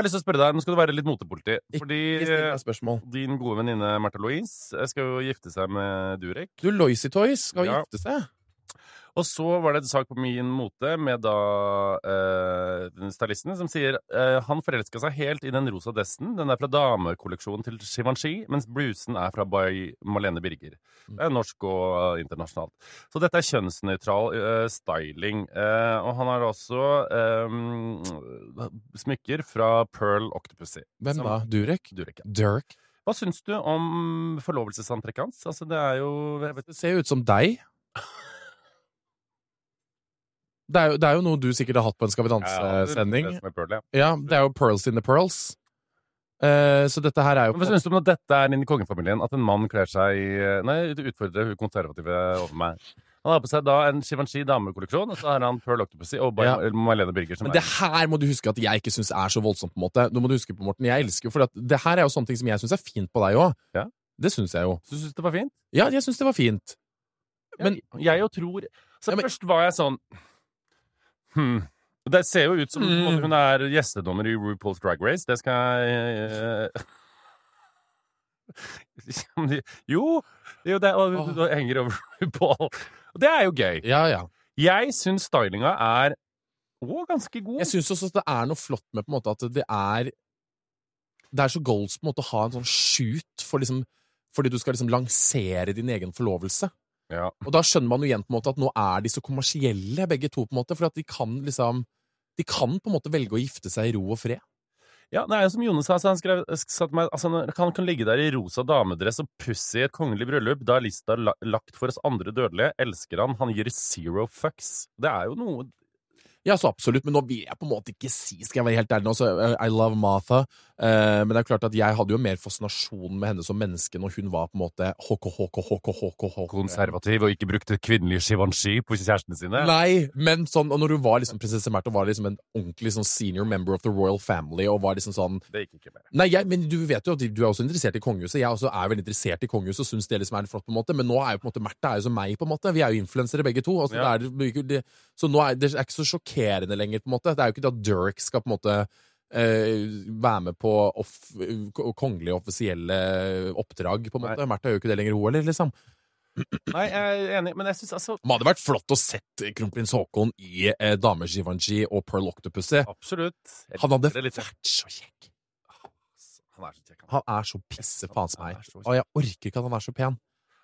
har lyst til å spørre deg, nå skal du være litt motepoliti. Fordi eh, din gode venninne Märtha Louise eh, skal jo gifte seg med Durek. Du, Loisy Toys skal Ja. gifte seg. Og så var det en sak på Min Mote med da eh, stylisten som sier eh, han forelska seg helt i den rosa dressen. Den er fra damekolleksjonen til Givenchy, mens blusen er fra by Malene Birger. Det er norsk og eh, internasjonalt. Så dette er kjønnsnøytral eh, styling. Eh, og han har også eh, smykker fra Pearl Octopussy. Hvem Som- da? Durek? Durek. ja. Dirk? Hva syns du om forlovelsesantrekket hans? Altså, det er jo Det ser jo ut som deg. Det er, jo, det er jo noe du sikkert har hatt på en Skal vi danse-sending. det som er ja. Ja, det er jo pearls in the pearls. Eh, så dette her er jo Men Hva syns du om at dette er inn i kongefamilien? At en mann kler seg i Nei, du utfordrer hun konservative over meg. Han har på seg da en Givenchy damekolleksjon, og så har han Pearl Octopussy og Ja. Malene Birger som Men det her må du huske at jeg ikke syns er så voldsomt. på en måte Nå må du huske på, Morten, Jeg elsker jo For at det her er jo sånne ting som jeg syns er fint på deg òg. Ja. Det syns jeg jo. Så du syns det var fint? Ja, jeg syns det var fint. Men- jeg, jeg jo tror Så Ja, men- først var jeg sånn Hm. Det ser jo ut som Mm. hun er gjestedommer i RuPaul's Drag Race. Det skal jeg eh, Jo! Jo, det og, oh. det henger over RuPaul. Og det er jo gøy. Ja, ja. Jeg syns stylinga er òg ganske god. Jeg syns også at det er noe flott med på en måte at det er Det er så goals på en måte å ha en sånn shoot for liksom fordi du skal liksom lansere din egen forlovelse. Ja. Og da skjønner man jo igjen på en måte at nå er de så kommersielle, begge to, på en måte, for at de kan liksom De kan på en måte velge å gifte seg i ro og fred. Ja, det er jo som Jone sa, så han skrev, meg altså, Han kan ligge der i rosa damedress og pussy i et kongelig bryllup. Da er lista la lagt for oss andre dødelige. Elsker han. Han gir zero fucks. Det er jo noe Ja, så absolutt, men nå vil jeg på en måte ikke si, skal jeg være helt ærlig nå, så eh, I love Martha, eh, men det er klart at jeg hadde jo mer fascinasjon med henne som menneske når hun var på en måte hk, hk, hk, hk, hk. konservativ og ikke brukte kvinnelig Givenchy på kjærestene sine. Nei, men sånn, og når hun var liksom prinsesse Märtha var liksom en ordentlig sånn senior member of the royal family, og var liksom sånn Det gikk ikke mer. Nei, jeg, men du vet jo at du er også interessert i kongehuset. Jeg også er veldig interessert i kongehuset og syns det liksom er flott, på en måte. Men nå er jo på en måte Märtha er jo som meg, på en måte. Vi er jo influensere begge to. Altså, Ja. det er, det, så nå er det er ikke så sjokkerende lenger, på en måte. Det er jo ikke det at Dirk skal på en måte eh, være med på off, kongelige offisielle oppdrag, på en måte. Märtha gjør jo ikke det lenger, hun heller, liksom. Nei, jeg er enig, men jeg syns altså Det hadde vært flott å sett kronprins Haakon i eh, Dame Givenchy og Pearl Octopussy. Absolutt. Han hadde litt. vært så kjekk. Han er så kjekk. Han er så pisse meg. Og jeg orker ikke at han er så pen.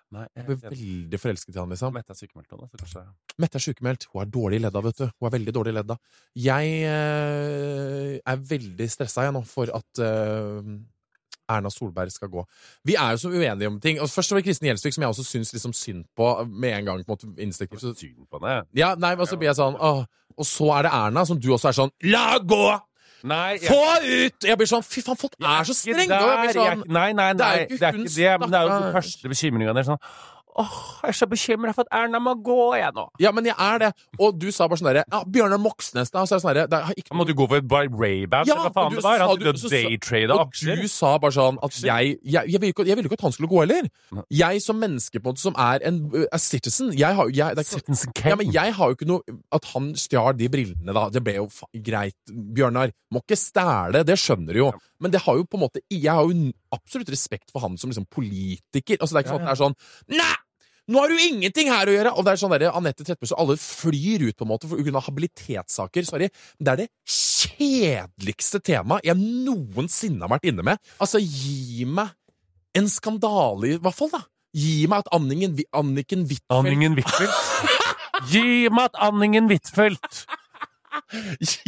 Nei, Jeg blir veldig forelsket i han, liksom. Mette er sykemeldt nå, da, kanskje Mette er sykemeldt. Hun er dårlig i ledda, vet du. Hun er veldig dårlig i ledda. Jeg eh, er veldig stressa jeg nå for at eh, Erna Solberg skal gå. Vi er jo så uenige om ting. Og først var det Kristin Gjelsvik, som jeg også syns liksom synd på med en gang. på en måte instinktivt. Så, Syn på det. ja, nei, og så blir jeg sånn åh. Og så er det Erna, som du også er sånn La gå! Nei, jeg- Få ut! Jeg blir sånn Fy faen, folk er så strenge! Sånn nei, Nei, nei, det er jo ikke Det er ikke det. Men det er jo den første bekymringa der. Sånn Åh, jeg er så bekymra for at Erna må gå, jeg nå. Ja, men jeg er det. Og du sa bare sånn derre Ja, Bjørnar Moxnes, da. Så er det sånn derre ikke må du gå for et Ray-band, Ja, hva faen du- det var? Han du- skulle daytrade Og aksjer. du sa bare sånn at jeg Jeg, jeg, ville ikke, vil ikke at han skulle gå heller. Jeg som menneske, på en måte, som er en uh, a citizen jeg har, jeg, det er ikke, Citizen ja, men jeg har jo ikke noe At han stjal de brillene, da. Det ble jo fa greit. Bjørnar, må ikke stæle, det skjønner du jo. Men det har jo på en måte Jeg har jo absolutt respekt for han som liksom politiker. Altså, det er ikke sånn at det er sånn Nei! Nå har du ingenting her å gjøre! Og det er sånn der, Anette Trettebergstuen, alle flyr ut på en måte for grunn av habilitetssaker. Sorry. Det er det kjedeligste temaet jeg noensinne har vært inne med. Altså, gi meg en skandale, i hvert fall, da. Gi meg at Anningen, Anniken Huitfeldt Anningen Huitfeldt. Gi meg at Anningen Huitfeldt!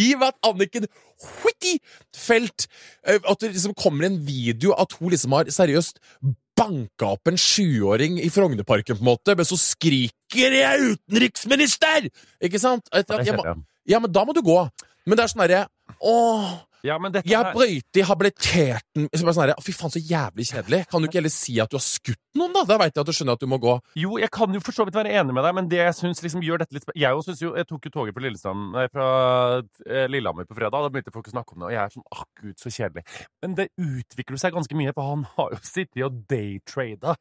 Gi meg at Anniken Huitfeldt eh, At det liksom kommer en video at hun liksom har seriøst banka opp en sjuåring i Frognerparken, på en måte, men så skriker jeg 'utenriksminister'! Ikke sant? At jeg jeg. ja, men da må du gå. Men det er sånn derre Åh, Ja, men dette jeg brøyte i habiliteten så sånn her, Fy faen, så jævlig kjedelig. Kan du ikke heller si at du har skutt noen, da? Da veit jeg at du skjønner at du må gå. Jo, jeg kan jo for så vidt være enig med deg, men det jeg syns liksom gjør dette litt Jeg, synes jo, jeg tok jo toget på nei, fra eh, Lillehammer på fredag, og da begynte folk å snakke om det, og jeg er sånn gud, så kjedelig. Men det utvikler seg ganske mye, for han har jo sittet og daytrada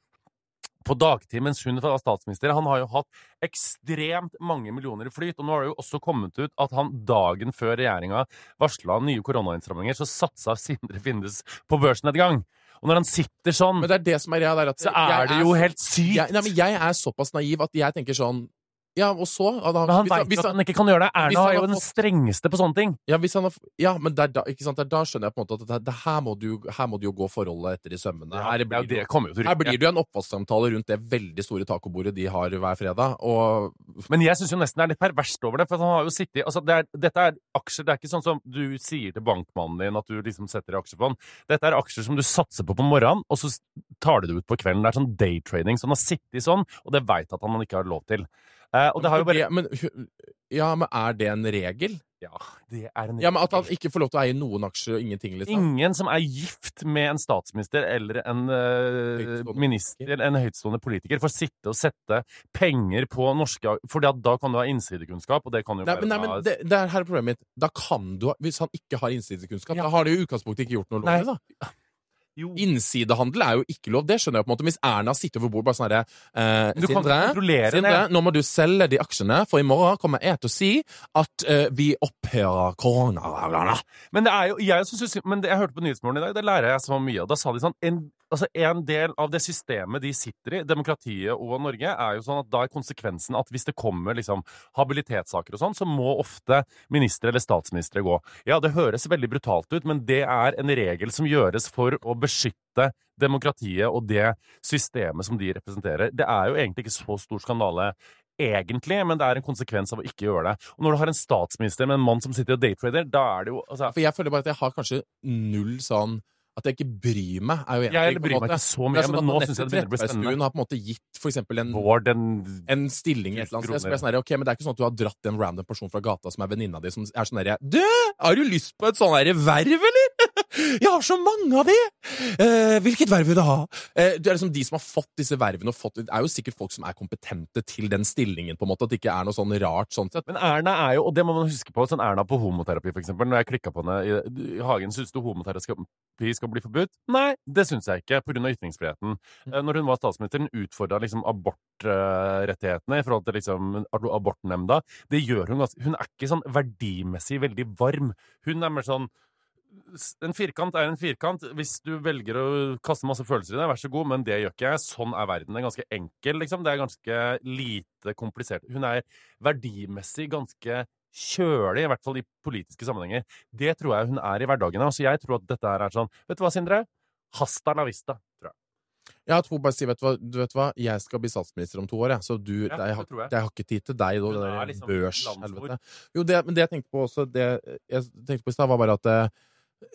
på dagtid mens hun var statsminister. Han har jo hatt ekstremt mange millioner i flyt, og nå har det jo også kommet ut at han dagen før regjeringa varsla nye koronainnstramminger, så satsa Sindre Findes på børsnedgang. Og når han sitter sånn, Men det er det som er det der, at så er det jo er, helt sykt. jeg, nei, men jeg er såpass naiv at jeg tenker sånn Ja, og så? Han, Men han veit hvis at han- han ikke kan gjøre det. Erna han er jo den strengeste på sånne ting. Ja, har, ja men det er da? Det er da skjønner jeg på en måte at det, det her, må du, her må du jo gå forholdet etter i sømmene. Her Ja, blir, det jo til her blir det jo en oppvasksamtale rundt det veldig store tacobordet de har hver fredag. Og Men jeg syns jo nesten det er litt perverst over det. For han har jo sittet altså det er, Dette er aksjer, det er ikke sånn som du sier til bankmannen din at du liksom setter i aksjefond. Dette er aksjer som du satser på på morgenen, og så tar du det ut på kvelden. Det er sånn daytrading. Så han har sittet sånn, og det veit at han ikke har lov til. Eh, og det har jo bare men, ja, men er det en regel? Ja, det er en regel. Ja, men At han ikke får lov til å eie noen aksjer og ingenting, liksom? Ingen som er gift med en statsminister eller en uh, minister, eller en høytstående politiker, får sitte og sette penger på norske For da kan du ha innsidekunnskap, og det kan jo Nei, være men, nei, men det, det er her er problemet mitt. Da kan du, Hvis han ikke har innsidekunnskap, Ja. da har de i utgangspunktet ikke gjort noe lovlig, da. Jo. Innsidehandel er jo ikke lov, det skjønner jeg på en måte. Hvis Erna sitter over bordet bare sånn herre eh, Du kan kontrollere Sindre, nå må du selge de aksjene, for i morgen kommer jeg til å si at eh, vi opphører korona... Men det er jo, jeg, synes, men det, jeg hørte på Nyhetsmorgen i dag, det lærer jeg så mye av. Da sa de sånn en, altså en del av det systemet de sitter i, demokratiet og Norge, er jo sånn at da er konsekvensen at hvis det kommer liksom habilitetssaker og sånn, så må ofte ministre eller statsministre gå. Ja, det høres veldig brutalt ut, men det er en regel som gjøres for å beskytte demokratiet og det systemet som de representerer. Det er jo egentlig ikke så stor skandale egentlig, men det er en konsekvens av å ikke gjøre det. Og når du har en statsminister med en mann som sitter og daytrader, da er det jo altså, For jeg føler bare at jeg har kanskje null sånn At jeg ikke bryr meg, er jo en Jeg ting, bryr meg ikke så mye, er sånn men nå syns jeg det begynner å bli spennende. har på en måte gitt for eksempel en Vår, den en stilling i et eller annet sted. Blir sånn ok, men Det er ikke sånn at du har dratt en random person fra gata som er venninna di, som er sånn herre Du, har du lyst på et sånn herre verv, eller? Jeg har så mange av de! Eh, hvilket verv vil du ha? Eh, det er liksom De som har fått disse vervene, og fått, det er jo sikkert folk som er kompetente til den stillingen, på en måte. At det ikke er noe sånn rart sånn sett. Men Erna er jo, og det må man huske på, sånn Erna på homoterapi, for eksempel. Når jeg klikka på henne i, i Hagen, syns du homoterapi skal bli forbudt? Nei, det syns jeg ikke, pga. ytringsfriheten. Eh, Når hun var statsminister, hun utfordra liksom abortrettighetene i forhold til liksom abortnemnda. Det gjør hun ganske Hun er ikke sånn verdimessig veldig varm. Hun er mer sånn en firkant er en firkant. Hvis du velger å kaste masse følelser i det, vær så god, men det gjør ikke jeg. Sånn er verden. Det er ganske enkel, liksom. Det er ganske lite komplisert. Hun er verdimessig ganske kjølig, i hvert fall i politiske sammenhenger. Det tror jeg hun er i hverdagen. Så jeg tror at dette her er sånn Vet du hva, Sindre? Hasta la vista, tror jeg. Jeg to bare si, vet du, hva, du vet hva, jeg skal bli statsminister om to år, jeg. Så du, Ja, jeg, har, jeg. jeg har ikke tid til deg, da. Det er der liksom børs, Jo, det, men det jeg tenkte på også, det jeg tenkte på i stad, var bare at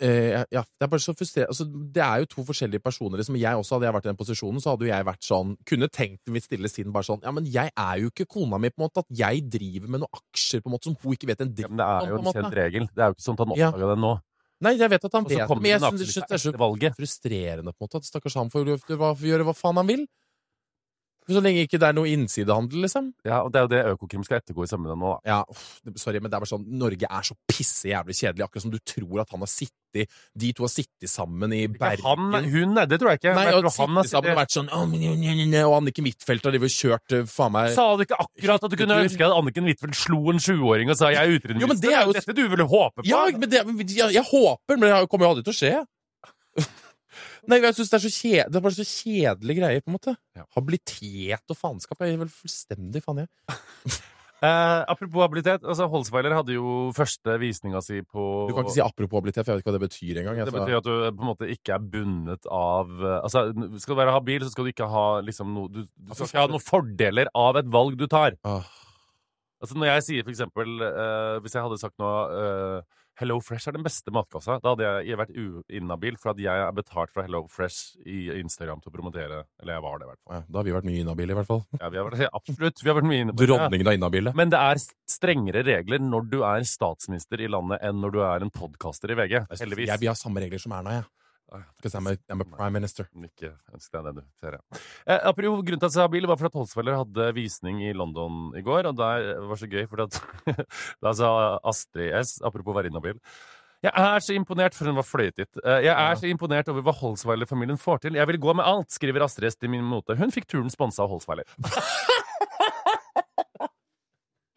Eh, ja, det er bare så frustrerende. Altså, det er jo to forskjellige personer. Liksom. Jeg også, Hadde jeg vært i den posisjonen, så hadde jo jeg vært sånn Kunne tenkt mitt stille sinn bare sånn Ja, men jeg er jo ikke kona mi, på en måte. At jeg driver med noen aksjer på en måte som hun ikke vet en dritt om. Ja, det er jo en, en kjent regel. Det er jo ikke sånn at han Ja. oppdaga det nå. Nei, jeg vet at han vet det, men jeg syns det er så frustrerende på en måte at stakkars han får gjøre hva faen han vil. Så lenge ikke det er noe innsidehandel, liksom. Ja, og Det er jo det Økokrim skal ettergå i sømmene nå. da. Ja, uff, sorry, men det er bare sånn Norge er så pisse jævlig kjedelig, akkurat som du tror at han har sittet De to har sittet sammen i Bergen. Han, hun, nei, det tror jeg ikke. Nei, jeg tror han har sittet og vært sånn Og Anniken Huitfeldt har drevet og kjørt eh, faen meg Sa du ikke akkurat at du kunne ønske at Anniken Huitfeldt slo en sjuåring og sa 'jeg er utenriksminister'? Jo, men det er jo- dette du ville håpe på. Ja, men det, jeg, jeg håper, men det kommer jo aldri til å skje. Nei, jeg synes det er så kjedelig Det er bare så kjedelige greier, på en måte. Ja. Habilitet og faenskap. Jeg er vel fullstendig faen, jeg. Eh, apropos habilitet. altså Holsweiler hadde jo første visninga si på Du kan ikke si apropos habilitet, for jeg vet ikke hva det betyr engang. Det betyr at du på en måte ikke er bundet av eh, Altså, Skal du være habil, så skal du ikke ha liksom noe Du, du skal ikke ha noen fordeler av et valg du tar. Åh. Altså Når jeg sier for eksempel eh, Hvis jeg hadde sagt noe eh, Hello Fresh er den beste matkassa, da hadde jeg vært uinhabil for at jeg er betalt fra Hello Fresh i Instagram til å promotere Eller jeg var det, i hvert fall. Ja, da har vi vært mye inhabile, i hvert fall. Ja, vi har vært, absolutt. Vi har vært mye inhabile. Dronningen av inhabile. Men det er strengere regler når du er statsminister i landet, enn når du er en podkaster i VG. Heldigvis. Jeg vil ha samme regler som Erna, jeg. Because I'm a, I'm a prime minister. Ikke ønsk deg det, du. Ser jeg. Eh, apropos grunnen til at jeg sa bil, var for at Holsfeller hadde visning i London i går, og der var så gøy, for at da sa Astrid S, apropos være inhabil jeg er så imponert, for hun var fløytet. Eh, Jeg er så imponert over hva Holsweiler-familien får til. Jeg vil gå med alt, skriver Astrid S til min note. Hun fikk turen sponsa av Holsweiler.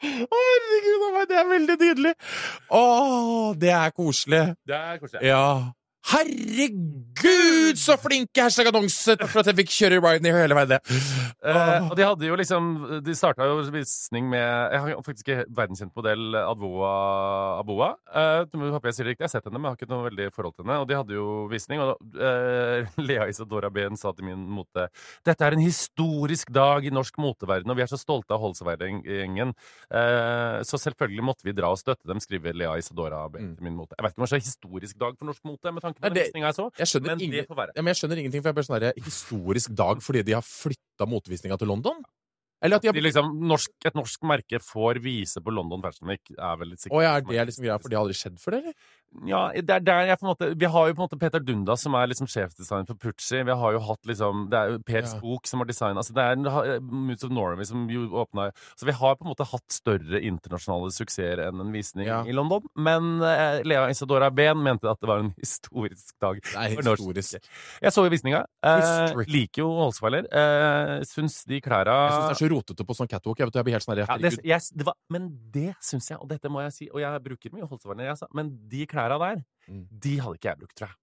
Herregud, det er veldig nydelig! Å, det er koselig. Det er koselig. Ja. Herregud, så flinke hashtag annonse! Takk for at jeg fikk kjøre Ryanair hele veien. det. Uh, og de hadde jo liksom De starta jo visning med Jeg har faktisk ikke verdenskjent modell Advoa Aboa. Uh, håper jeg sier det riktig. Jeg har sett henne, men jeg har ikke noe veldig forhold til henne. Og de hadde jo visning, og uh, Lea Isadora Behn sa til min mote Dette er en historisk dag i norsk moteverden, og vi er så stolte av Holsveier-gjengen. Eh, så selvfølgelig måtte vi dra og støtte dem, skriver Lea Isadora Behn Mm. til min mote. Jeg vet ikke om det er så historisk dag for norsk mote, med tanke på den visninga jeg så. Jeg skjønner, Men det får være. ja, men jeg skjønner ingenting, for jeg bare sånn herre historisk dag fordi de har flytta motevisninga til London? Eller at de har De liksom, norsk, et norsk merke får vise på London Fashion Week, er vel litt Å ja, er det liksom greia, for det har aldri skjedd før, eller? Ja, det er der jeg på en måte Vi har jo på en måte Peter Dundas, som er liksom sjefdesigner for Pucci. Vi har jo hatt liksom Det er jo Per Ja. Spook som har designa altså Det er Moods of Norway som jo åpna Så vi har på en måte hatt større internasjonale suksesser enn en visning Ja. i London. Men uh, Lea Isadora Behn mente at det var en historisk dag. Er historisk. Jeg så jo visninga. Uh, liker jo Holsweiler. Uh, syns de klæra Jeg syns det er så rotete på sånn catwalk. Jeg, vet, jeg blir helt sånn ja, det, jeg, det var, men det syns jeg, og dette må jeg si, og jeg bruker mye Holsweiler, altså, men de klærne der, Mm. de hadde ikke jeg brukt, tror jeg.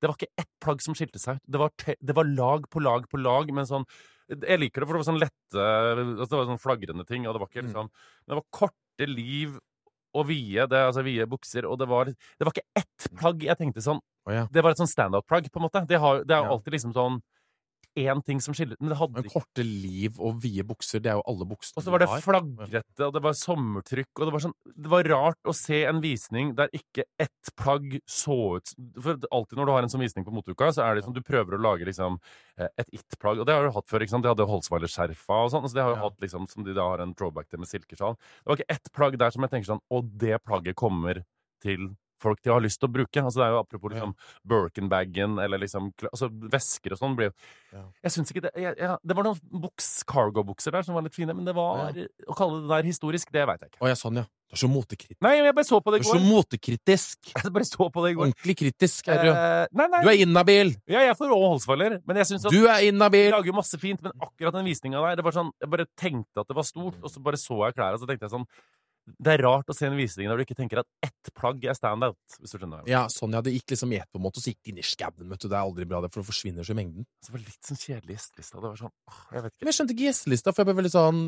Det var ikke ett plagg som skilte seg ut. Det var, det var lag på lag på lag, men sånn Jeg liker det, for det var sånn lette altså Det var sånn flagrende ting, og det var ikke Mm. liksom Men det var korte liv og vide, det, altså vide bukser, og det var Det var ikke ett plagg jeg tenkte sånn oh, ja. Det var et sånn standout-plagg, på en måte. Det, har, det er Ja. alltid liksom sånn én ting som skiller Men det hadde Men korte liv og vide bukser, det er jo alle buksene og så var det flagrete, og det var sommertrykk, og det var sånn Det var rart å se en visning der ikke ett plagg så ut For alltid når du har en sånn visning på moteuka, så er det sånn du prøver å lage liksom eh, et it-plagg, og det har du hatt før, ikke sant? De hadde Holzweiler-skjerfa og sånn, så det har jo Ja. hatt liksom som de da har en throwback til med silkesjal. Det var ikke ett plagg der som jeg tenker sånn Og det plagget kommer til folk de har lyst til å bruke. Altså det er jo Apropos liksom Birkenbagen eller liksom altså Vesker og sånn blir jo Ja. Jeg syns ikke det jeg, jeg, Det var noen buks, cargo-bukser der som var litt fine, men det var Å kalle det der historisk, det veit jeg ikke. Å ja, sånn, ja. Du er så motekritisk. Nei, jeg bare så på det i Du i er så motekritisk. Jeg bare så på det i går. Ordentlig kritisk er du. Eh, nei, nei. Du er inhabil. Ja, jeg får òg holdsfaller. men jeg syns at Du er inhabil. lager jo masse fint, men akkurat den visninga der, det var sånn Jeg bare tenkte at det var stort, og så bare så jeg klærne, og så tenkte jeg sånn Det er rart å se en visning der du ikke tenker at ett plagg er standout, hvis du skjønner. Ja, sånn, ja. Det gikk liksom i ett på en måte, og så gikk det inn i skauen. Det er aldri bra, det, for det forsvinner så i mengden. Så det var litt sånn kjedelig gjestelista. Det var sånn åh, Jeg vet ikke. Men jeg skjønte ikke gjestelista, for jeg ble veldig sånn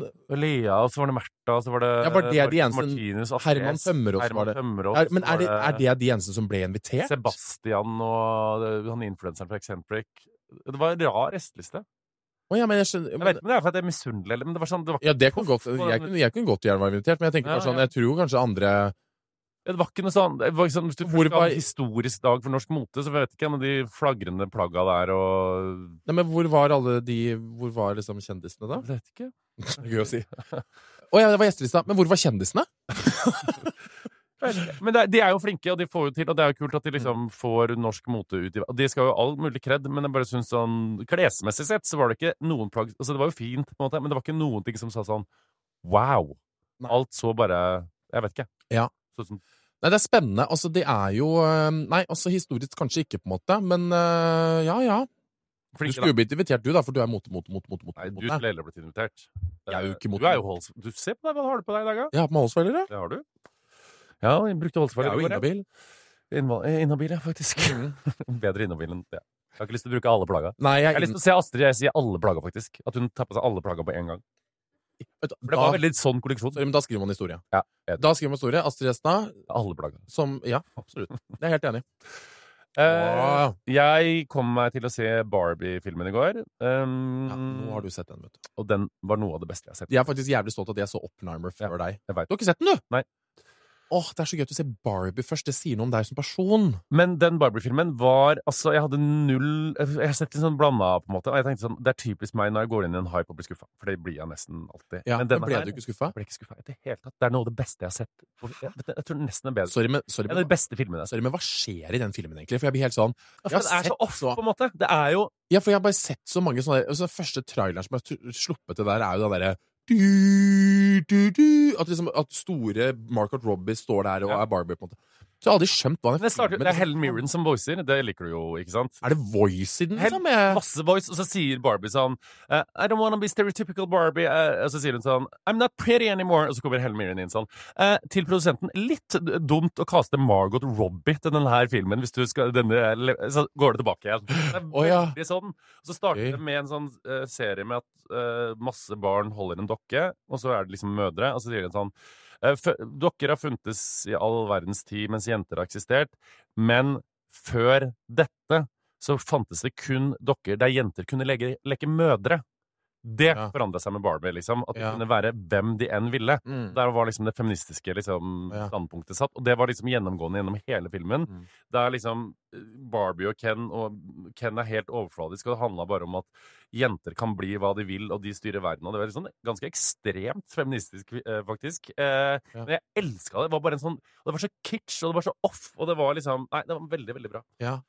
Lea, og så var det Märtha, og så var det Ja, var det de eneste- Martinus, Astrid Herman Tømmerås var det. Tømmerås, er, Men er det, er det de eneste som ble invitert? Sebastian og han influenseren fra Eccentric. Det var en rar gjesteliste. Å ja, men jeg skjønner Jeg vet ikke om det er fordi jeg er misunnelig, men det var sånn det var, Ja, det kunne godt Jeg kunne, jeg kunne godt gjerne være invitert, men jeg tenker bare sånn. Jeg tror kanskje andre Det var ikke noe sånn det var sånn, Hvis du Hvor var- en historisk dag for norsk mote, så vet jeg ikke med de flagrende plagga der og Nei, men hvor var alle de Hvor var liksom kjendisene, da? Jeg vet ikke. Gøy å si. Å ja, det var gjestelista. Men hvor var kjendisene? Men det, er- de er jo flinke, og de får jo til, og det er jo kult at de liksom får norsk mote ut i og De skal jo all mulig kred, men jeg bare syns sånn Klesmessig sett så var det ikke noen plagg Altså, det var jo fint, på en måte, men det var ikke noen ting som sa sånn Wow! Nei. Alt så bare Jeg vet ikke. Ja. Sånn som Nei, det er spennende. Altså, det er jo øh, Nei, altså historisk kanskje ikke, på en måte, men uh, ja, ja. Du skulle jo blitt invitert, du, da, for du er mote, mote, mote, mote. mote, Nei, du skulle heller blitt invitert. Jeg er jo ikke mot- Du er jo holds... Du ser på deg, hva har du på deg i dag, da? Jeg har på meg holdsfeller, Det har du. Ja, jeg brukte Jeg holdsfeller er jo inhabil. Eh, Inhabil, ja, faktisk. Bedre inhabil enn det. Jeg har ikke lyst til å bruke alle plagga. Nei, jeg Jeg har lyst til å se Astrid jeg sier alle plagga, faktisk. At hun tar på seg alle plagga på en gang. For det var da, veldig sånn kolleksjon. men da skriver man historie. Ja. Da skriver man historie. Astrid Estad, Alle plagga. som Ja, absolutt. Det er jeg helt enig Uh, jeg kom meg til å se Barbie-filmen i går. Um, Ja, nå har du sett den, vet du. Og den var noe av det beste jeg har sett. Jeg er faktisk jævlig stolt at jeg så Oppenheimer før deg. Jeg vet. Du har ikke sett den, du? Nei. Åh, Det er så gøy at du ser Barbie først. Det sier noe om deg som person. Men den Barbie-filmen var Altså, jeg hadde null Jeg har sett den sånn blanda, på en måte. Og jeg tenkte sånn Det er typisk meg når jeg går inn i en hype og blir skuffa. For det blir jeg nesten alltid. Ja, men men Ble her du ikke skuffa? ble ikke skuffa i det hele tatt. Det er noe av det beste jeg har sett. Jeg, jeg, jeg tror nesten det er bedre. Sorry, men, sorry, men, de beste filmene jeg sorry, men hva skjer i den filmen, egentlig? For jeg blir helt sånn Ja, for den er så så- på en måte. Det er jo Ja, for jeg har bare sett så mange sånne altså, Den første traileren som er sluppet til der, er jo den derre du, du, du, at, liksom, at store Margot Robbie står der og er Barbie, på en måte. Så jeg har aldri skjønt hva den Det, starter, filmen det er Helen Mirren som voicer. Det liker du jo, ikke sant? Er det voice i den, liksom? Jeg- masse voice, og så sier Barbie sånn uh, I don't wanna be stereotypical Barbie. Uh, og så sier hun sånn I'm not pretty anymore. Og så kommer Helen Mirren inn sånn. Uh, til produsenten litt dumt å kaste Margot Robbie til denne her filmen. Hvis du skal denne, Så går det tilbake igjen. Det er ja. sånn. Og så starter okay. det med en sånn serie med at masse barn holder en dokke, og så er det liksom mødre, og så sier hun sånn eh, Dokker har funtes i all verdens tid mens jenter har eksistert, men før dette så fantes det kun dokker der jenter kunne leke, leke mødre. Det Ja. forandra seg med Barbie, liksom. At de Ja. kunne være hvem de enn ville. Mm. Der var liksom det feministiske liksom, Ja. standpunktet satt. Og det var liksom gjennomgående gjennom hele filmen. Mm. Det er liksom eh, Barbie og Ken, og Ken er helt overfladisk, og det handla bare om at jenter kan bli hva de vil, og de styrer verden. Og det var liksom ganske ekstremt feministisk, eh, faktisk. Eh, Ja. Men jeg elska det. Det var bare en sånn det var så kitsch, og det var så off, og det var liksom Nei, det var veldig, veldig bra. Ja.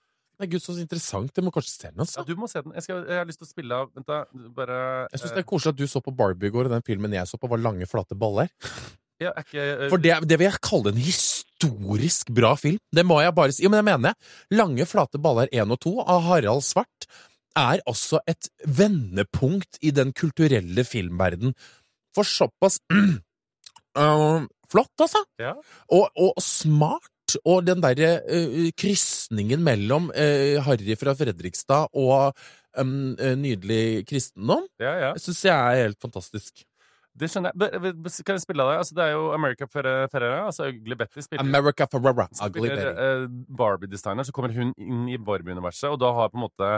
Nei, gud, så interessant. Jeg må kanskje se den, Ja, altså. du må se den. Jeg, skal, jeg har lyst til å spille av Vent, da. Bare Jeg syns det er koselig at du så på Barbie i går, og den filmen jeg så på, var Lange, flate baller. eh, ja, ikke, uh... For det, det vil jeg kalle en historisk bra film. Det må jeg bare si. Jo, men jeg mener det. Lange, flate baller 1 og 2 av Harald Svart er altså et vendepunkt i den kulturelle filmverden. For såpass uh, flott, altså. Ja. Og, og smart. Og den derre uh, krysningen mellom uh, Harry fra Fredrikstad og um, nydelig kristendom, ja, ja. syns jeg er helt fantastisk. Det skjønner jeg. Kan jeg spille av deg? Altså, det er jo America Ferre- Ferrera. Altså Ugly Betty spiller America Ferrera. Ugly Betty. eh, Barbie-designer, så kommer hun inn i Barbie-universet, og da har på en måte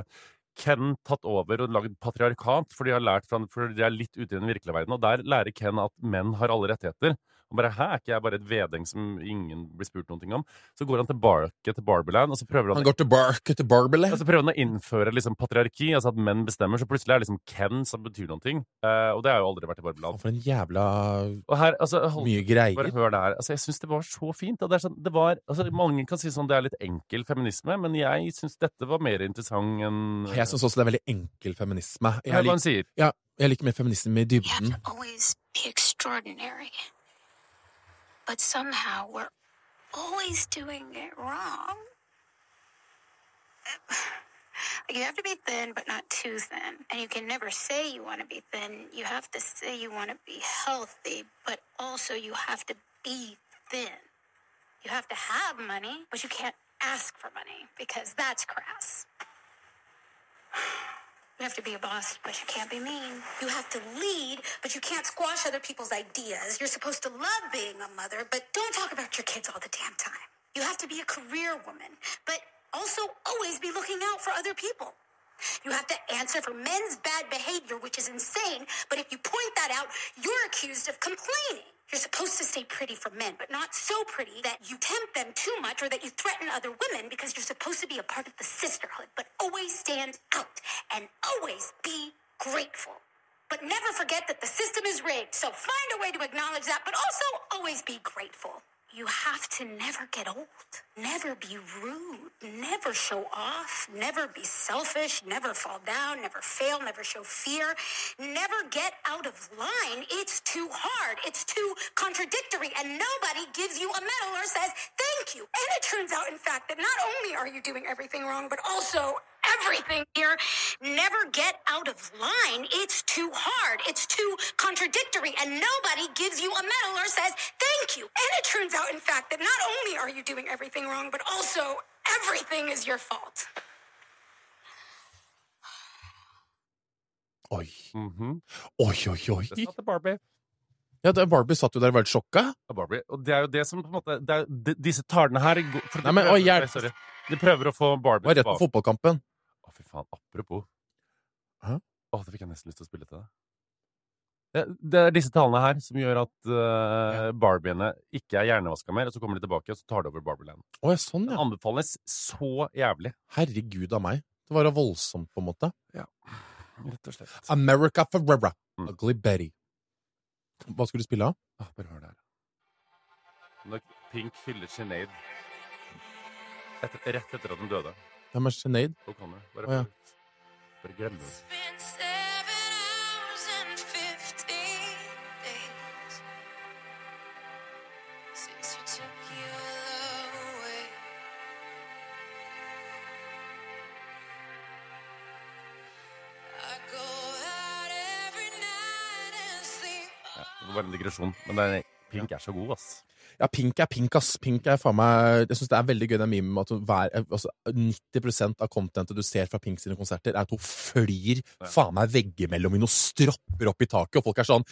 Ken tatt over og lagd patriarkat, for de har lært fra, for de er litt ute i den virkelige verden, og der lærer Ken at menn har alle rettigheter. Og bare, Hæ, er ikke jeg bare et vedeng som ingen blir spurt noen ting om? Så går han tilbake til Barberland, og så prøver han, Han går tilbake til Barberland? og så prøver han å innføre liksom patriarki, altså at menn bestemmer, så plutselig er det liksom Ken som betyr noen ting. Uh, og det har jo aldri vært i Barberland. For en jævla Og her, altså, hold, mye bare hør det her. Altså, jeg syns det var så fint. Og det er sånn, det var, altså, mange kan si sånn det er litt enkel feminisme, men jeg syns dette var mer interessant enn Jeg syns også det er veldig enkel feminisme. Hør Jeg, hva lik, han sier. ja, jeg liker mer feminisme i dybden. But somehow we're always doing it wrong. You have to be thin, but not too thin. And you can never say you want to be thin. You have to say you want to be healthy, but also you have to be thin. You have to have money, but you can't ask for money because that's crass. You have to be a boss, but you can't be mean. You have to lead, but you can't squash other people's ideas. You're supposed to love being a mother, but don't talk about your kids all the damn time. You have to be a career woman, but also always be looking out for other people. You have to answer for men's bad behavior, which is insane, but if you point that out, you're accused of complaining. You're supposed to stay pretty for men, but not so pretty that you tempt them too much or that you threaten other women because you're supposed to be a part of the sisterhood. But always stand out and always be grateful. But never forget that the system is rigged, so find a way to acknowledge that, but also always be grateful. You have to never get old, never be rude, never show off, never be selfish, never fall down, never fail, never show fear, never get out of line. It's too hard, it's too contradictory, and nobody gives you a medal or says thank you. And it turns out, in fact, that not only are you doing everything wrong, but also everything here. Never get out of line. It's too hard. It's too contradictory. And nobody gives you a medal or says thank you. And it turns out, in fact, that not only are you doing everything wrong, but also everything is your fault. Oi. Mhm. Oi, oi, oi. Det satte Barbie. Ja, da Barbie satt jo der og var helt sjokka. av Barbie. Og det er jo det som på en måte det er, de, Disse talene her går- for de Nei, men, prøver- oi, hjelp. Nei, Sorry. De prøver å få Barbie Var rett på fotballkampen. Fy faen. Apropos. Hæ? Å, det fikk jeg nesten lyst til å spille til deg. Det, det er disse talene her som gjør at uh, Barbiene ikke er hjernevaska mer, og så kommer de tilbake, og så tar de over Barbieland. Å ja, sånn, Det anbefales så jævlig. Herregud av meg. Det var da voldsomt, på en måte. Rett og slett. America Ferrera. Mm. Ugly Betty. Hva skulle du spille av? Ah, bare hør det her. Når Pink fyller Sinead rett etter at hun døde. Hvem er Sinead? Å, ja. bare glem det. Det var bare en digresjon. Men Pink er så god, ass. Ja, Pink er pink, ass. Pink er faen meg Jeg syns det er veldig gøy den memen at hver, altså, 90% av contentet du ser fra Pink sine konserter, er at hun flyr faen meg veggimellom i noen stropper opp i taket, og folk er sånn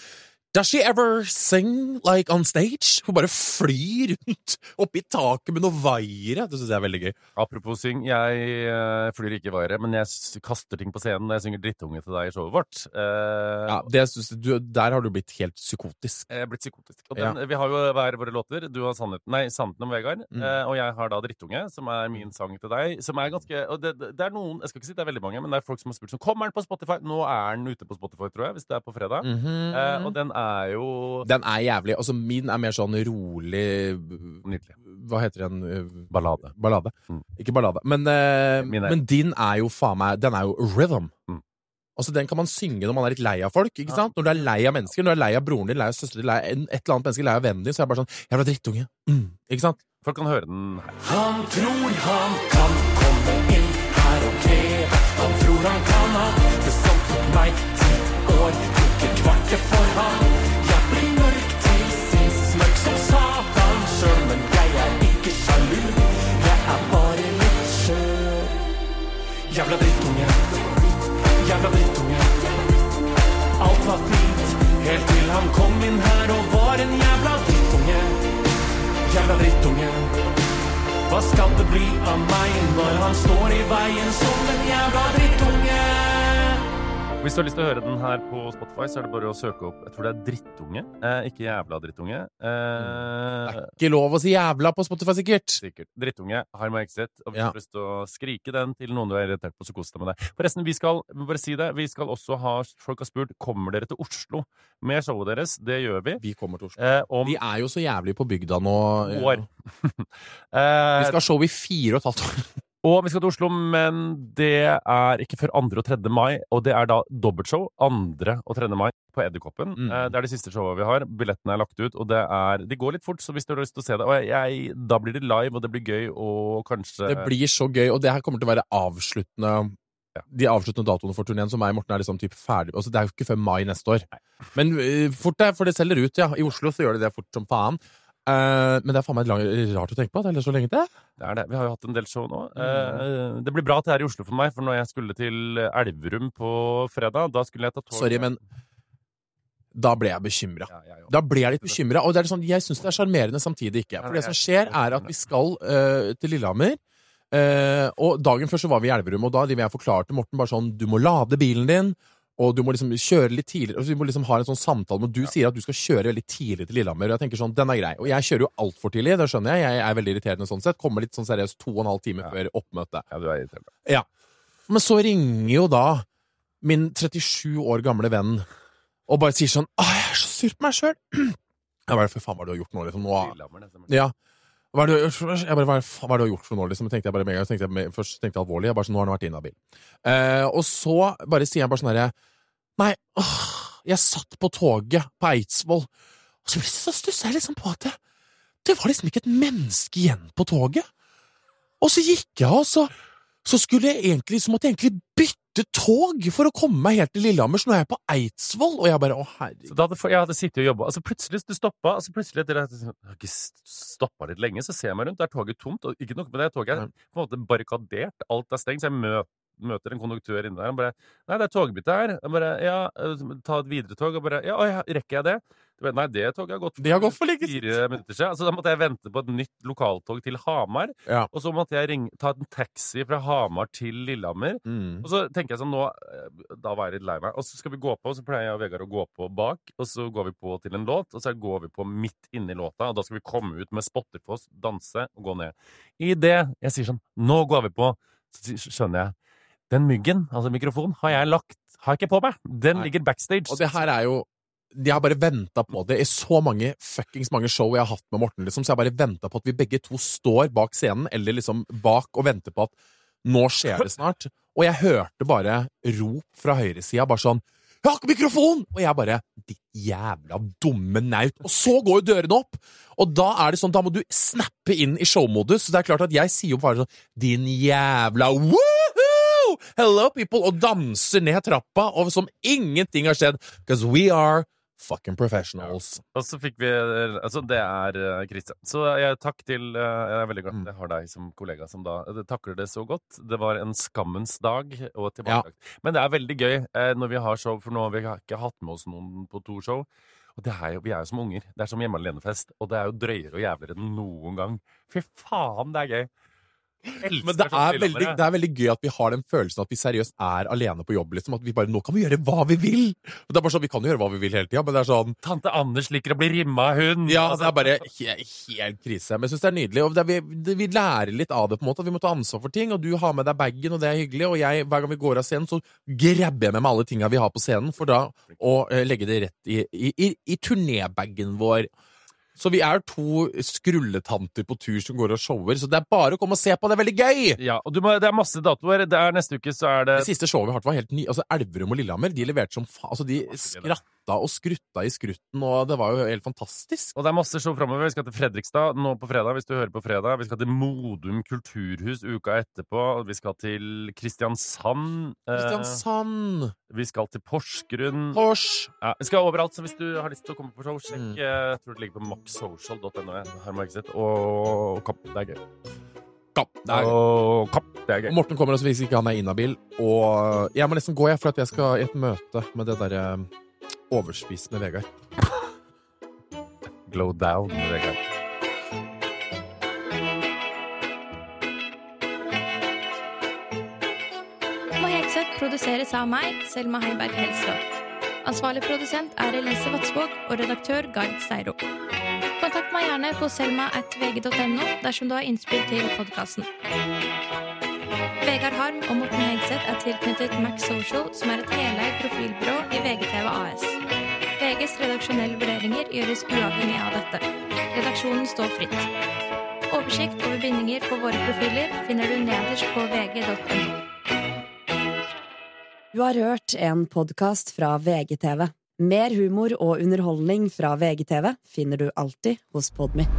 Does she ever sing like on stage? Hun bare flyr rundt oppi taket med noe vaiere. Det syns jeg er veldig gøy. Apropos syng, jeg eh, flyr ikke i vaiere, men jeg kaster ting på scenen jeg synger drittunge til deg i showet vårt. Uh, Ja, det synes du, der har du blitt helt psykotisk. Jeg er blitt psykotisk. Den, Vi har jo hver våre låter. Du har sannheten, nei, sannheten om Vegard, Mm. uh, og jeg har da Drittunge, som er min sang til deg. Som er ganske og det, det er noen, Jeg skal ikke si det er veldig mange, men det er folk som har spurt som Kommer den på Spotify? Nå er den ute på Spotify, tror jeg, hvis det er på fredag. Mhm. eh, og den er jo Den er jævlig. Altså, min er mer sånn rolig nydelig. Hva heter den? Ballade. Ballade. Mm. Ikke ballade. Men, eh, er- men din er jo faen meg Den er jo rhythm. Mm. Altså, Den kan man synge når man er litt lei av folk. ikke sant? Når du er lei av mennesker, når du er lei av broren din, lei av søsteren din, lei av et eller annet menneske, lei av vennen din, så er det bare sånn Jævla drittunge. Mm. Ikke sant? Folk kan høre den her. Han tror han kan komme inn her og kreve. Han tror han kan ha det som for meg. Tok et for han. Jeg blir mørk til sinns, mørk som satan sjøl. Men jeg er ikke sjalu, jeg er bare litt skjør. Jævla drittunge, jævla drittunge. Alt var fint, helt til han kom inn her og var en jævla drittunge. Jævla drittunge. Hva skal det bli av meg når han står i veien som en jævla drittunge? Hvis du har lyst til å høre den her på Spotify, så er det bare å søke opp Jeg tror det er Drittunge, eh, ikke Jævla drittunge. Eh, Ikke lov å si jævla på Spotify, sikkert. Sikkert. Drittunge har meg exit, og hvis Ja. du har lyst til å skrike den til noen du er irritert på, så kos deg med det. Forresten, vi skal bare si det, vi skal også ha Folk har spurt kommer dere til Oslo med showet deres. Det gjør vi. Vi kommer til Oslo. Eh, om Vi er jo så jævlig på bygda nå. år. Vi eh, skal ha show i fire og et halvt år. Og vi skal til Oslo, men det er ikke før 2. og 3. mai, og det er da dobbeltshow 2. og 3. mai på Edderkoppen. Mm. Eh, det er de siste showene vi har. Billettene er lagt ut, og det er De går litt fort, så hvis du har lyst til å se det Og jeg, da blir det live, og det blir gøy, og kanskje Det blir så gøy, og det her kommer til å være avsluttende Ja. De avsluttende datoene for turneen, som meg og Morten er liksom typ ferdig altså, Det er jo ikke før mai neste år. Men uh, fort det, for det selger ut, ja. I Oslo så gjør det det fort som faen. Eh, men det er faen meg lang, rart å tenke på at det er så lenge til. Det er det. Vi har jo hatt en del show nå. Eh, det blir bra at det er i Oslo for meg, for når jeg skulle til Elverum på fredag, da skulle jeg ta tog Sorry, men da ble jeg bekymra. ja. Da ble jeg litt bekymra. Og det er sånn, jeg syns det er sjarmerende, samtidig ikke. For det som skjer, er at vi skal uh, til Lillehammer. Uh, og dagen før så var vi i Elverum, og da jeg forklarte Morten bare sånn Du må lade bilen din, og du må liksom kjøre litt tidligere. Og vi må liksom ha en sånn samtale med Du sier at du skal kjøre veldig tidlig til Lillehammer, og jeg tenker sånn, den er grei. Og jeg kjører jo altfor tidlig, det skjønner jeg. Jeg er veldig irriterende sånn sett. Kommer litt sånn seriøst to og en halv time før oppmøtet. Ja, du er irriterende. Ja. Men så ringer jo da min 37 år gamle venn og bare sier sånn Å, jeg er så sur på meg sjøl! er det for faen, hva er det du har gjort nå, liksom? Nå, ja. Hva er det, jeg bare, hva, er- det du har gjort for noe, liksom? Tenkte jeg bare så tenkte jeg, først tenkte jeg alvorlig, jeg bare sånn, nå har han vært inhabil. Eh, og så bare sier jeg bare sånn herre Nei, åh, jeg satt på toget på Eidsvoll, og så så stusset jeg liksom på at det, det var liksom ikke et menneske igjen på toget. Og så gikk jeg, og så, så skulle jeg egentlig, så måtte jeg egentlig bytte tog for å komme meg helt til Lillehammer, så nå er jeg på Eidsvoll, og jeg bare, å herregud. Da hadde, jeg hadde sittet og jobba, altså plutselig du stoppa altså plutselig Jeg har ikke stoppa litt lenge, så ser jeg meg rundt, der er toget tomt. Og ikke nok med det, toget er på en måte barrikadert, alt er stengt. Så jeg møter, møter en konduktør inne der, han bare 'Nei, det er togbytte her.' Jeg bare 'Ja, øh, ta et videre tog.' Og bare 'Ja, ja, rekker jeg det?' Bare, Nei, det toget har gått for, har gått for fire minutter siden. Altså, da måtte jeg vente på et nytt lokaltog til Hamar. Ja. Og så måtte jeg ringe, ta en taxi fra Hamar til Lillehammer. Mm. Og så tenker jeg sånn nå eh, Da var jeg litt lei meg. Og så skal vi gå på, og så pleier jeg og Vegard å gå på bak. Og så går vi på til en låt, og så går vi på midt inni låta. Og da skal vi komme ut med spotterfoss, danse og gå ned. I det jeg sier sånn Nå går vi på, så skjønner jeg Den myggen, altså mikrofonen, har jeg lagt Har jeg ikke på meg. Den Nei. ligger backstage. Og det her er jo Jeg har bare venta på det i så mange fuckings mange show jeg har hatt med Morten, liksom, så jeg har bare venta på at vi begge to står bak scenen, eller liksom bak og venter på at nå skjer det snart. Og jeg hørte bare rop fra høyresida, bare sånn 'Jeg har ikke mikrofon!' Og jeg bare 'Ditt jævla dumme naut'. Og så går jo dørene opp! Og da er det sånn, da må du snappe inn i showmodus. Så det er klart at jeg sier jo bare sånn 'Din jævla woohoo! Hello, people!' Og danser ned trappa, og som ingenting har skjedd. Because we are fucking professionals. Og så fikk vi Altså, det er Kristian Christian. Så jeg takk til eh, Jeg er veldig glad Mm. jeg har deg som kollega som da takler det så godt. Det var en skammens dag og tilbakelagt. Men det er veldig gøy eh, når vi har show, for nå har vi ikke hatt med oss noen på to show. Og det er jo, vi er jo som unger. Det er som hjemme alene-fest. Og det er jo drøyere og jævligere enn noen gang. Fy faen, det er gøy! Men det sånn er, veldig, det er veldig gøy at vi har den følelsen at vi seriøst er alene på jobb. Liksom. At vi bare, Nå kan vi gjøre hva vi vil! Og det er bare sånn, Vi kan jo gjøre hva vi vil hele tida, men det er sånn Tante Anders liker å bli rimma hun! Ja, det er bare he helt krise. Men jeg syns det er nydelig. Og er, vi, vi lærer litt av det, på en måte. At vi må ta ansvar for ting. Og du har med deg bagen, og det er hyggelig. Og jeg, hver gang vi går av scenen, så grabber jeg med meg alle tinga vi har på scenen, for da å eh, legge det rett i, i, i, i turnébagen vår. Så vi er to skrulletanter på tur som går og shower, så det er bare å komme og se på. Det er veldig gøy! Ja, og du må, det er masse datoer. Det er Neste uke så er det Det siste showet vi har hatt, var helt ny. Altså, Elverum og Lillehammer de leverte som faen. Altså, de skratta og skrutta i skrutten, og det var jo helt fantastisk. Og det er masse show framover. Vi skal til Fredrikstad nå på fredag, hvis du hører på fredag. Vi skal til Modum kulturhus uka etterpå. Vi skal til Kristiansand. eh, Kristiansand, vi skal til Porsgrunn. Pors! Ja, vi skal overalt, så hvis du har lyst til å komme på show, sjekk. Mm. eh, Jeg tror det ligger på maxsocial.no. Og Kapp. Det er gøy. Kapp. Det er Og Kapp. Det er gøy. Morten kommer også hvis ikke han er inhabil. Og jeg må nesten gå, jeg, for at jeg skal i et møte med det derre Overspist med Vegard. Glow down, med Vegard. Må Hegseth produseres av meg, Selma Heiberg Helseth. Ansvarlig produsent er Elise Vatsvåg og redaktør Gard Steiro. Kontakt meg gjerne på selma.vg.no dersom du har innspill til podkasten. Vegard Harm og Morten Hegseth er tilknyttet Max Social, som er et heleid profilbyrå i VGTV AS. VGs redaksjonelle vurderinger gjøres uavhengig av dette. Redaksjonen står fritt. Oversikt over bindinger på våre profiler finner du nederst på vg.no. Du har hørt en podkast fra VGTV. Mer humor og underholdning fra VGTV finner du alltid hos Podmy.